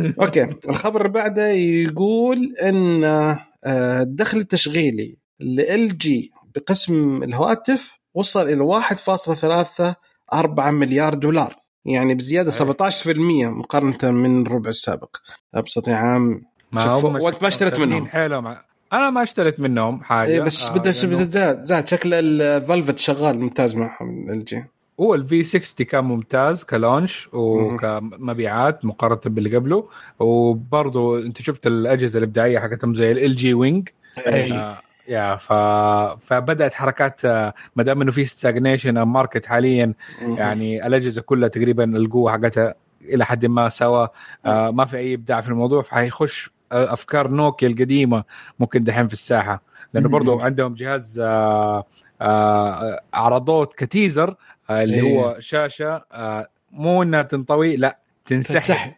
[LAUGHS] okay. الخبر اللي بعده يقول إن آه، الدخل التشغيلي ل LG بقسم الهواتف وصل إلى 1.34 مليار دولار. يعني بزيادة 17% مقارنة من الربع السابق. أبسط يا عام ما شوف، وأنت ما اشتريت منهم. حيلهم. أنا ما اشتريت منهم حاجة. إيه بس آه، بده لأنه زاد زاد شكل الفلفت شغال ممتاز معهم ال جي هو الفي 60 كان ممتاز كلونش وكمبيعات مقارنة باللي قبله. وبرضه أنت شفت الأجهزة الإبداعية حقتهم زي ال جي وينج أي. آه يا ف... فبدأت حركات آه، ما دام إنه في ستاجنيشن ماركت حاليا يعني الأجهزة كلها تقريبا القوة حقتها إلى حد ما سوا. آه ما في أي إبداع في الموضوع فحيخش أفكار نوكيا القديمة ممكن دحين في الساحة. لأنه برضو. عندهم جهاز آه آه عرضوه ك teaser آه اللي إيه. هو شاشة مو إنها تنطوي لا تنسحب.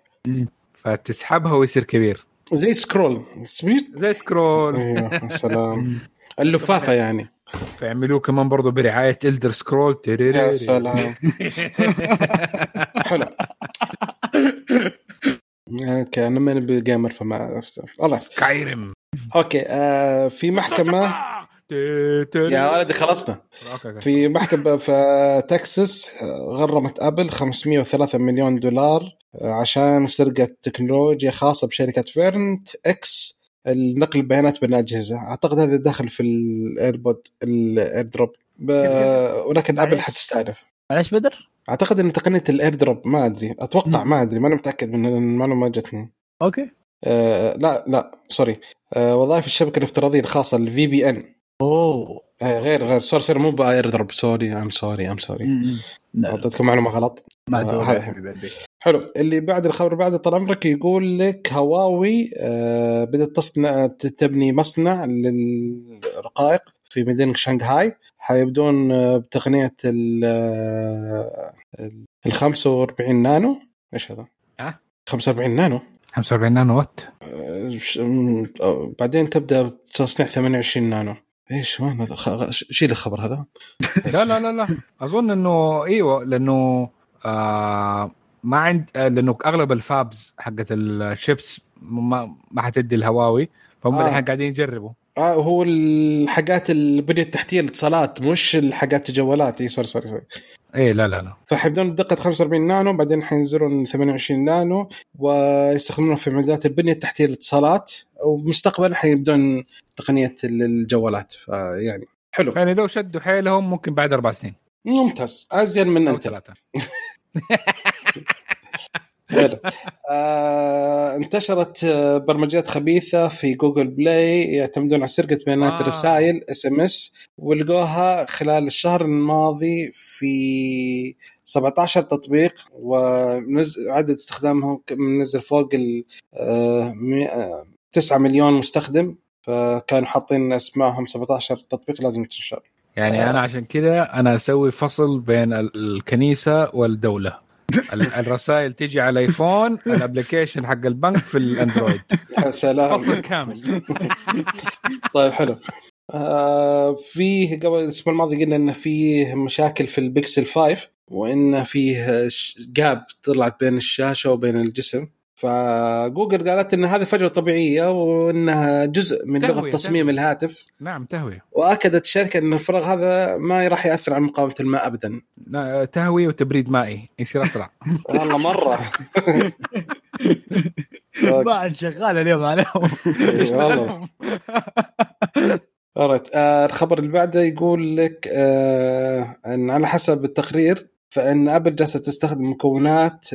فتسحبها ويصير كبير. زي scroll. سميت زي scroll. أيوه يا [LAUGHS] سلام. اللفافة يعني. فيعملوه كمان برضو برعاية Elder Scroll يا سلام حلو okay أنا ماني بال gamer فما نفسه والله Skyrim okay آه في محكمة. يا ولدي خلصنا. في محكمة في تكساس آه، غرمت ابل 503 مليون دولار آه، عشان سرقة تكنولوجيا خاصة بشركة VirnetX النقل البيانات بين الأجهزة. أعتقد هذا دخل في ال AirPod ال AirDrop ب... ولكن أبل معليش. حتستعرف معلش بدر؟ أعتقد أن تقنية ال AirDrop ما أدري أتوقع ما أدري ما أنا متأكد من المعلومة ما جتني. okay. آه لا لا sorry. آه وظائف الشبكة الافتراضية الخاصة ال VPN أوه. غير غير sorry sorry مو ب AirDrop sorry I'm sorry I'm sorry أعطيتكم معلومة غلط. آه، حلو. اللي بعد الخبر بعد طال عمرك يقول لك هواوي آه بدأت تصنع تبني مصنع للرقائق في مدينة شنغهاي. حيبدون آه، بتقنية ال آه، ال 45 نانو. إيش هذا؟ أه؟ 45 نانو. 45 نانو what؟ آه، آه، بعدين تبدأ تصنيع 28 نانو. إيش وين هذا؟ خ- شيل الخبر هذا. [LAUGHS] لا لا لا لا. أظن إنه إيوه لأنه آه ما عند آه لأنه أغلب ال fabs حقت الشيبس ما ما حتدي الهواوي فهم آه. الحين قاعدين يجربوا. آه هو الحاجات البنيه التحتيه الاتصالات مش الحاجات الجوالات اي sorry sorry sorry. إيه لا لا لا. فحيبدون بدقه 45 نانو بعدين حينزلون 28 نانو ويستخدمونه في معدات البنية التحتية للاتصالات ومستقبلا حيبدون تقنية الجوالات. فيعني حلو. يعني لو شدوا حيلهم ممكن بعد أربع سنين. ممتاز. أزين من أنت. ثلاثة. [LAUGHS] حلو [LAUGHS] آه انتشرت آه، برمجيات خبيثة في Google Play يعتمدون على سرقة بيانات آه. آه. الرسائل SMS ولقوها خلال الشهر الماضي في 17 تطبيق وعدد استخدامهم منزل فوق ال آه، مي- آه، 9 مليون مستخدم فكانوا حاطين أسمائهم 17 تطبيق لازم تنشر يعني آه. أنا عشان كذا أنا أسوي فصل بين ال- الكنيسة والدولة ال- الرسائل تيجي على الايفون ال application حق البنك في الاندرويد. يا سلام. فصل كامل. [LAUGHS] طيب حلو. آه فيه قبل الأسبوع الماضي قلنا إن فيه مشاكل في البكسل 5 وإن فيه ش- جاب طلعت بين الشاشة وبين الجسم. فجوجل قالت إن هذه فجوة طبيعية وإنها جزء من تهوية، لغه تصميم تهوية. الهاتف. نعم تهوية. وأكدت الشركة إن الفراغ هذا ما راح يأثر على مقاومة الماء ابدا. لا، تهوية وتبريد مائي يصير أسرع. [LAUGHS] والله مرة. [LAUGHS] ما عاد شغال اليوم عليهم. [LAUGHS] آه الخبر اللي بعده يقول لك آه إن على حسب التقرير فإن ابل جالسة تستخدم مكونات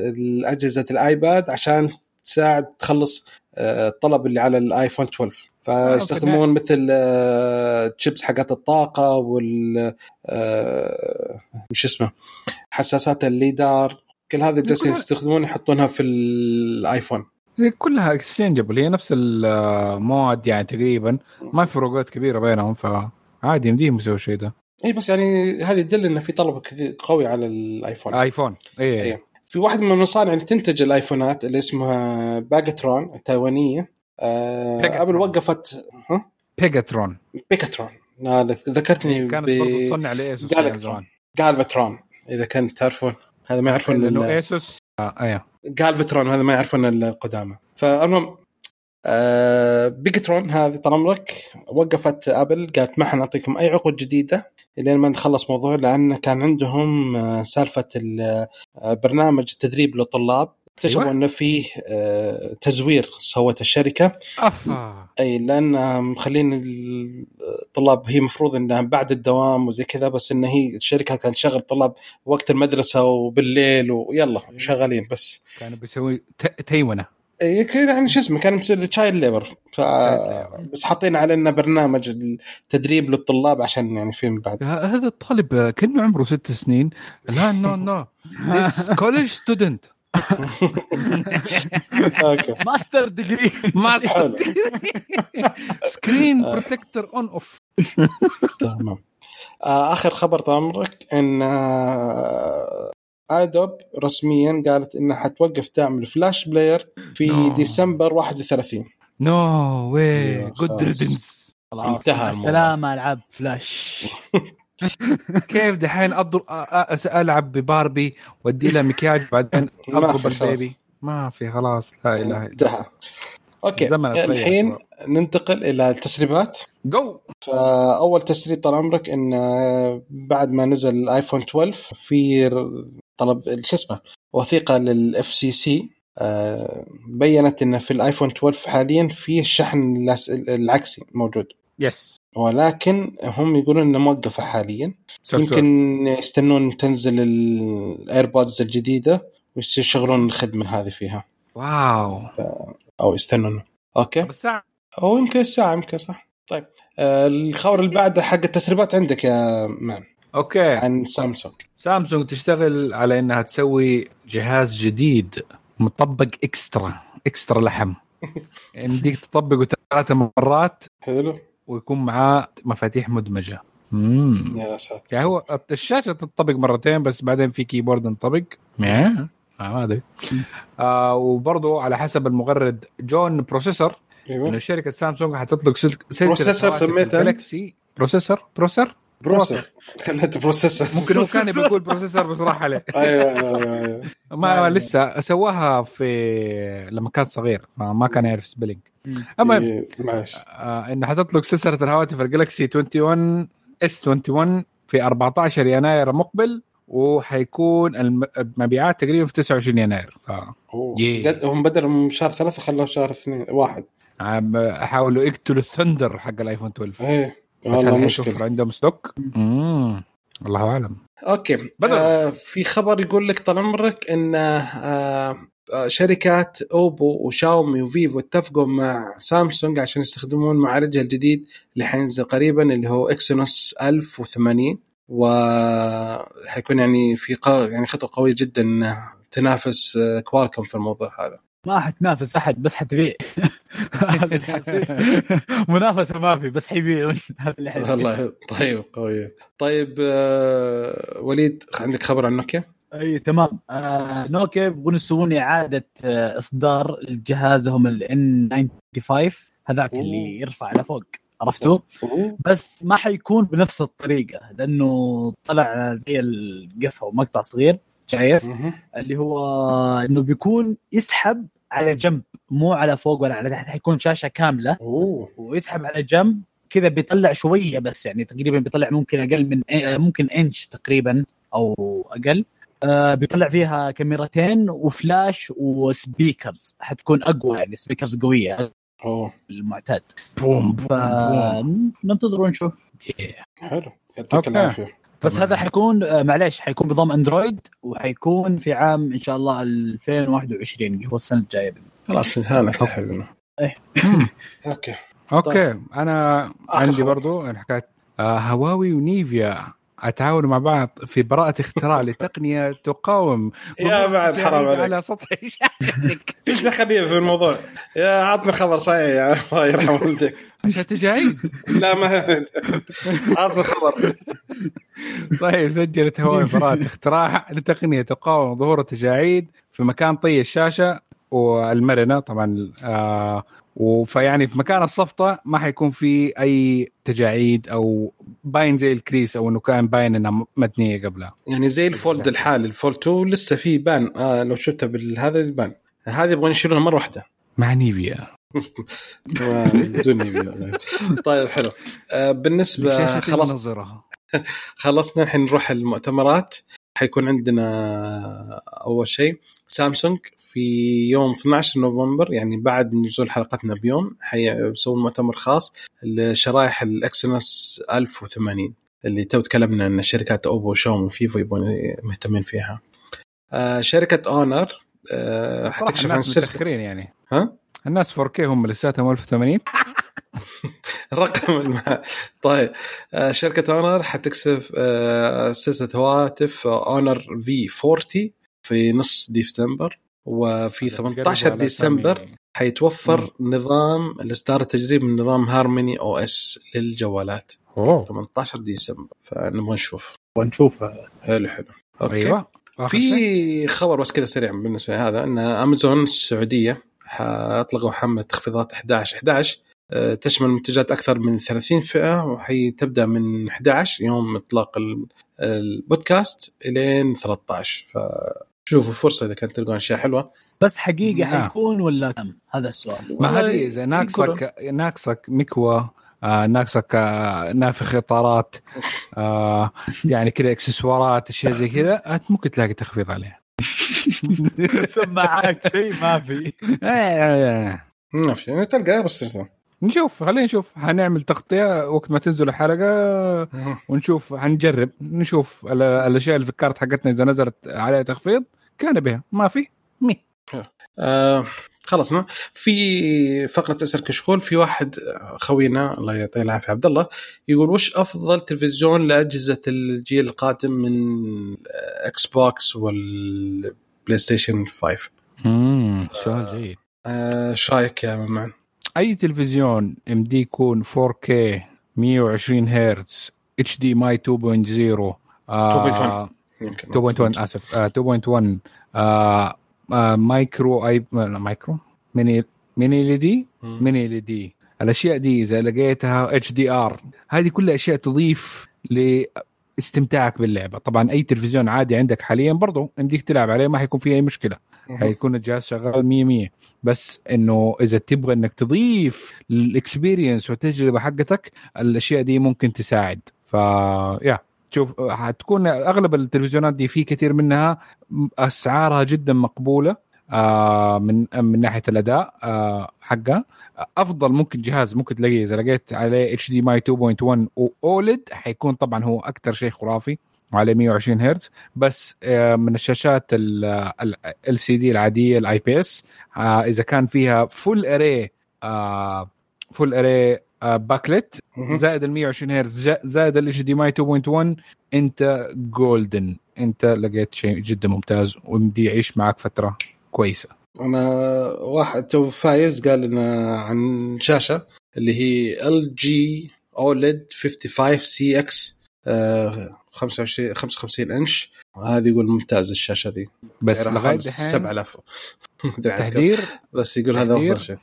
اجهزه الآيباد عشان تساعد تخلص آه، الطلب اللي على الآيفون 12 فيستخدمون مثل آه، تشيبس حقت الطاقة وال آه، مش اسمه حساسات ال LiDAR كل هذه جالسين يستخدمون يحطونها في الآيفون. هي كلها exchangeable هي نفس المواد يعني تقريبا ما في فروقات كبيرة بينهم فعادي يمديهم يسووا الشيء ده. اي بس يعني هذه تدل انه في طلب كثير قوي على الآيفون. ايفون اي إيه. في واحد من المصانع اللي تنتج الآيفونات اللي اسمها باجاترون التايوانية آه بيجاترون. ابل وقفت ها؟ بيجاترون بيكاترون آه ذكرتني كانت ب- برضه تصنع لإيسوس لك زمان. جالفترون إذا كنت تعرفون. هذا ما يعرفون لأنه إيسوس آه أيوه جالفترون هذا ما يعرفون إلا القدامى فالمهم آه بيجاترون هذه طال عمرك وقفت آبل قالت ما حنعطيكم أي عقود جديدة لين ما نخلص موضوع لأن كان عندهم آه، سالفة ال- آه، برنامج تدريب للطلاب. اكتشفوا أيوة. إنه فيه آه، تزوير سوت الشركة. أفا. أي لأن مخلين الطلاب هي مفروض إنها بعد الدوام وزي كذا بس إن هي الشركة كانت تشغل طلاب وقت المدرسة وبالليل ويلا شغالين بس. كانوا بيسوي ت- تيونه اي كذا يعني شو اسمه كان child labor ف... بس حاطين علينا برنامج التدريب للطلاب عشان يعني فيهم بعد. هذا الطالب كانه عمره ست سنين. لا no no student. [LAUGHS] okay. master degree master screen protector on off تمام. آه، آخر خبر طال عمرك إن آه، آدوب رسميا قالت إنها حتوقف دعم ال Flash Player في No. ديسمبر 31 no way good. riddance خلاص انتهى. السلامة العاب فلاش. [LAUGHS] كيف دحين اضرب أ- أ- ألعب بباربي وادي لها مكياج بعدين [LAUGHS] أضرب. البيبي. ما في خلاص لا إله إلا انتهى. okay الحين ننتقل إلى التسريبات. جو فأول تسريب طال عمرك إن آه، بعد ما نزل الايفون 12 في طلب شو اسمه وثيقة لل FCC بينت إن في الآيفون 12 حاليا في الشحن العكسي موجود. yes ولكن هم يقولون إنه موقفه حاليا. يمكن يستنون تنزل ال AirPods الجديدة ويشغلون الخدمة هذه فيها. wow. أو يستنون okay؟ طب الساعة؟ أو يمكن الساعة يمكن صح. طيب آه الخبر اللي بعده حق التسريبات عندك يا man. okay. عن سامسونج. سامسونج تشتغل على إنها تسوي جهاز جديد مطبق extra extra لحم. [LAUGHS] يمديك تطبقه ثلاث مرات حلو. ويكون معاه مفاتيح مدمجة. امم يا ساتر. يعني هو الشاشة تنطبق مرتين بس بعدين في كيبورد ينطبق. ما ما أدري. آه وبرضه على حسب المغرد Jon Prosser إنه شركة سامسونج حتطلق سل- سلسله processor سميتها؟ ال Galaxy processor Prosser Prosser خليته processor. ممكن هو كان بيقول processor. بس راح عليه. أيوه أيوه أيوه ما أيوة. لسه سواها في لما كان صغير. ما, ما كان يعرف spelling إيه، معلش آه انه حتطلق سلسله الهواتف ال Galaxy 21 S 21 في 14 يناير مقبل وحيكون الم- المبيعات تقريبا في 29 يناير. ف هم بدل من شهر ثلاثة خلوه شهر اثنين واحد. عم احاولوا يقتلوا ال thunder حق ال iPhone 12 إيه. والله مشكلة. عندهم stock؟ امم الله أعلم. أوكي. آه في خبر يقول لك طال عمرك إن آه آه، شركات أوبو وشاومي وفيفو اتفقوا مع سامسونج عشان يستخدمون معالجها الجديد اللي حينزل قريبا اللي هو إكسينوس 1080 وحيكون يعني في قا... يعني خطوة قوية جدا تنافس آه، كوالكم في الموضوع هذا. ما حتنافس أحد بس حتبيع. [LAUGHS] هذا اللي حيصير منافسة ما في بس حيبيعون. هذا اللي حيصير والله طيب قويه طيب آه وليد عندك خبر عن نوكيا؟ أي تمام. آه نوكيا يبغون يسوون إعادة آه إصدار جهازهم ال N95 هذاك. اللي يرفع لفوق عرفتوا؟ بس ما حيكون بنفس الطريقة لأنه طلع زي القفه ومقطع صغير. شايف؟ اللي هو إنه بيكون يسحب على جنب مو على فوق ولا على تحت حيكون شاشة كاملة. أوه. ويسحب على جنب كذا بيطلع شوية بس يعني تقريبا بيطلع ممكن أقل من ممكن إنش تقريبا أو أقل. آه بيطلع فيها كاميرتين وفلاش و speakers. حتكون أقوى يعني speakers قوية. أوه. المعتاد. boom boom boom فننتظر ونشوف حلو. يعطيك. العافية. بس طبعاً. هذا حيكون آه، معليش حيكون بنظام Android وحيكون في عام إن شاء الله 2021 اللي هو السنة الجاية خلاص هانا حلو مم. [LAUGHS] أوكي. أوكي. أنا عندي. برضو حكايه آه، هواوي ونيفيا. اتعاونوا مع بعض في براءة اختراع [LAUGHS] لتقنية تقاوم يا بعد حرام عليك. على سطح [LAUGHS] شاشتك إيش دخلني في الموضوع؟ يا عطني خبر صحيح يا [LAUGHS] الله يرحم والديك. عشان تجاعيد لا ما عطني خبر. طيب سجلت هواوي براءة اختراع لتقنية تقاوم ظهور التجاعيد في مكان طي الشاشة والمرنة. طبعا آه فيعني في مكان الصفطة ما حيكون في أي تجاعيد أو باين زي ال crease أو إنه كان باين إنها متنية قبلها. يعني زي ال Fold الحالي ال Fold 2 لسه فيه بان. آه لو شفته بالهذا يبان هذه يبغون يشيلونها مرة واحدة. مع نيفيا. [LAUGHS] بدون نبي. طيب حلو. آه بالنسبة خلاص. [LAUGHS] خلصنا الحين نروح المؤتمرات. حيكون عندنا أول شيء سامسونج في يوم 12 نوفمبر يعني بعد نزول حلقتنا بيوم حيسوون مؤتمر خاص لشرائح ال Exynos 1080 اللي تو تكلمنا ان شركات أوبو وشاومي وفيفو يبون مهتمين فيها. آه شركة أونر آه حتكشف عن السلسله يعني ها؟ الناس 4K هم لساتهم 1080 [LAUGHS] رقم الم... طيب آه، شركة أونر حتكشف آه، سلسلة هواتف أونر في 40 في نص ديسمبر وفي 18 ديسمبر حيتوفر نظام الاصدار التجريبي من نظام HarmonyOS للجوالات. أوه. 18 ديسمبر. فنبغى نشوف. ونشوفها حلو حلو. okay. شيء. في خبر بس كذا سريع بالنسبة لهذا إن أمازون السعودية اطلقوا حملة تخفيضات 11 11 آه، تشمل منتجات أكثر من 30 فئة وهي تبدأ من 11 يوم إطلاق ال- البودكاست إلين 13 فشوفوا فرصة إذا كانت تلقون أشياء حلوة. بس حقيقي نعم. حيكون ولا كم؟ هذا السؤال. ما هذه إذا ناقصك ناقصك مكوى آه ناقصك آه نافخ إطارات آه يعني كذا إكسسوارات أشياء زي كذا أنت ممكن تلاقي تخفيض عليها [LAUGHS] سماعات شيء ما في. [LAUGHS] آه، ما في. يعني تلقى بس. نشوف خلينا نشوف. حنعمل تغطية وقت ما تنزل الحلقة ونشوف حنجرب نشوف ال- الأشياء اللي في الكارت حقتنا إذا نزلت عليها تخفيض كان بها. ما في؟ مي. آه خلصنا. في فقرة اسال كشكول في واحد خوينا الله يعطيه العافية عبد الله يقول وش أفضل تلفزيون لأجهزة الجيل القادم من Xbox وال PlayStation 5 امم سؤال جيد. آه، إيش رايك يا ممان؟ أي تلفزيون يمدي يكون 4K 120 hertz HDMI 2.0 آه يمكن 2.1 آسف آه 2.1 آه آه مايكرو آي micro؟ mini mini LED. mini LED. الأشياء دي إذا لقيتها HDR هذه كلها أشياء تضيف لاستمتاعك باللعبة. طبعا أي تلفزيون عادي عندك حاليا برضو يمديك تلعب عليه ما حيكون فيه أي مشكلة. حيكون الجهاز شغال 100 100 بس إنه إذا تبغى إنك تضيف الإكسبيرينس والتجربة حقتك الأشياء دي ممكن تساعد. ف يا شوف حتكون أغلب التلفزيونات دي في كثير منها أسعارها جدا مقبولة آه من من ناحية الأداء آه حقها. أفضل ممكن جهاز ممكن تلاقيه إذا لقيت عليه HDMI 2.1 و OLED حيكون طبعا هو أكثر شيء خرافي. وعلى 120 هرتز بس آه، من الشاشات LCD العادية ال IPS إذا كان فيها full array full array backlit. زائد ال 120 هرتز زائد ال HDMI 2.1 أنت golden أنت لقيت شيء جدا ممتاز ويمدي يعيش معك فترة كويسة أنا واحد تو فايز قال لنا عن شاشة اللي هي LG OLED 55 CX 25 55 إنش. هذه يقول ممتاز الشاشة دي بس لغاية دحين 7000 [LAUGHS] تحذير بس يقول هذا. أفضل شيء.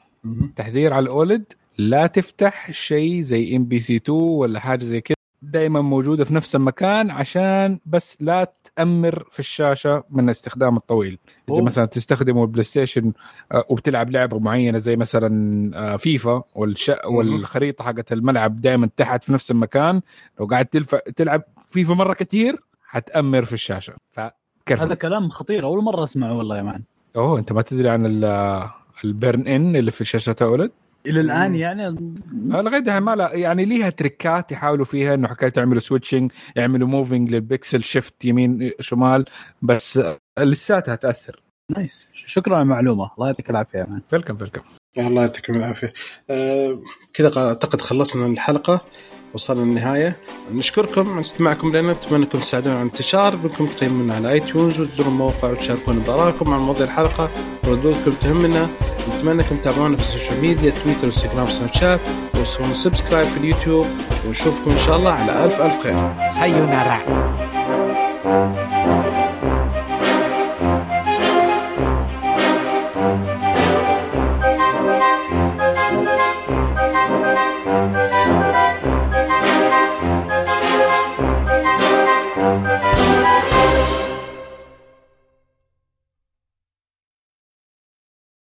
تحذير على ال OLED لا تفتح شيء زي MBC 2 ولا حاجة زي كذا. دائما موجودة في نفس المكان عشان بس لا تأمر في الشاشة من الاستخدام الطويل. إذا أوه. مثلا تستخدم ال PlayStation آه، وبتلعب لعبة معينة زي مثلا آه، فيفا والش... والخريطة حقت الملعب دائما تحت في نفس المكان لو قاعد تلف... تلعب فيفا مرة كثير حتعلم في الشاشة. فكرف هذا كلام خطير أول مرة أسمعه والله يا man. أوه أنت ما تدري عن ال- ال burn in اللي في شاشه OLED إلى الآن يعني؟ لغاية دحين ما لا يعني ليها trick ات يحاولوا فيها إنه حكاية يعملوا switching يعملوا moving لل pixel shift يمين شمال بس لساتها تأثر. nice شكرا على المعلومة. الله يعطيك العافية يا man. فيلكم فيلكم الله يعطيكم العافية. آه كذا أعتقد خلصنا الحلقة وصلنا للنهايه نشكركم على استماعكم لنا نتمنى انكم تساعدونا على الانتشار بانكم تقيمونا على iTunes وتزوروا الموقع وتشاركونا بارائكم عن مواضيع الحلقة. وردودكم تهمنا. نتمنى انكم تتابعونا في السوشيال ميديا تويتر وانستغرام وسناب شات وسووا subscribe في اليوتيوب. ونشوفكم إن شاء الله على ألف ألف خير. سايونارا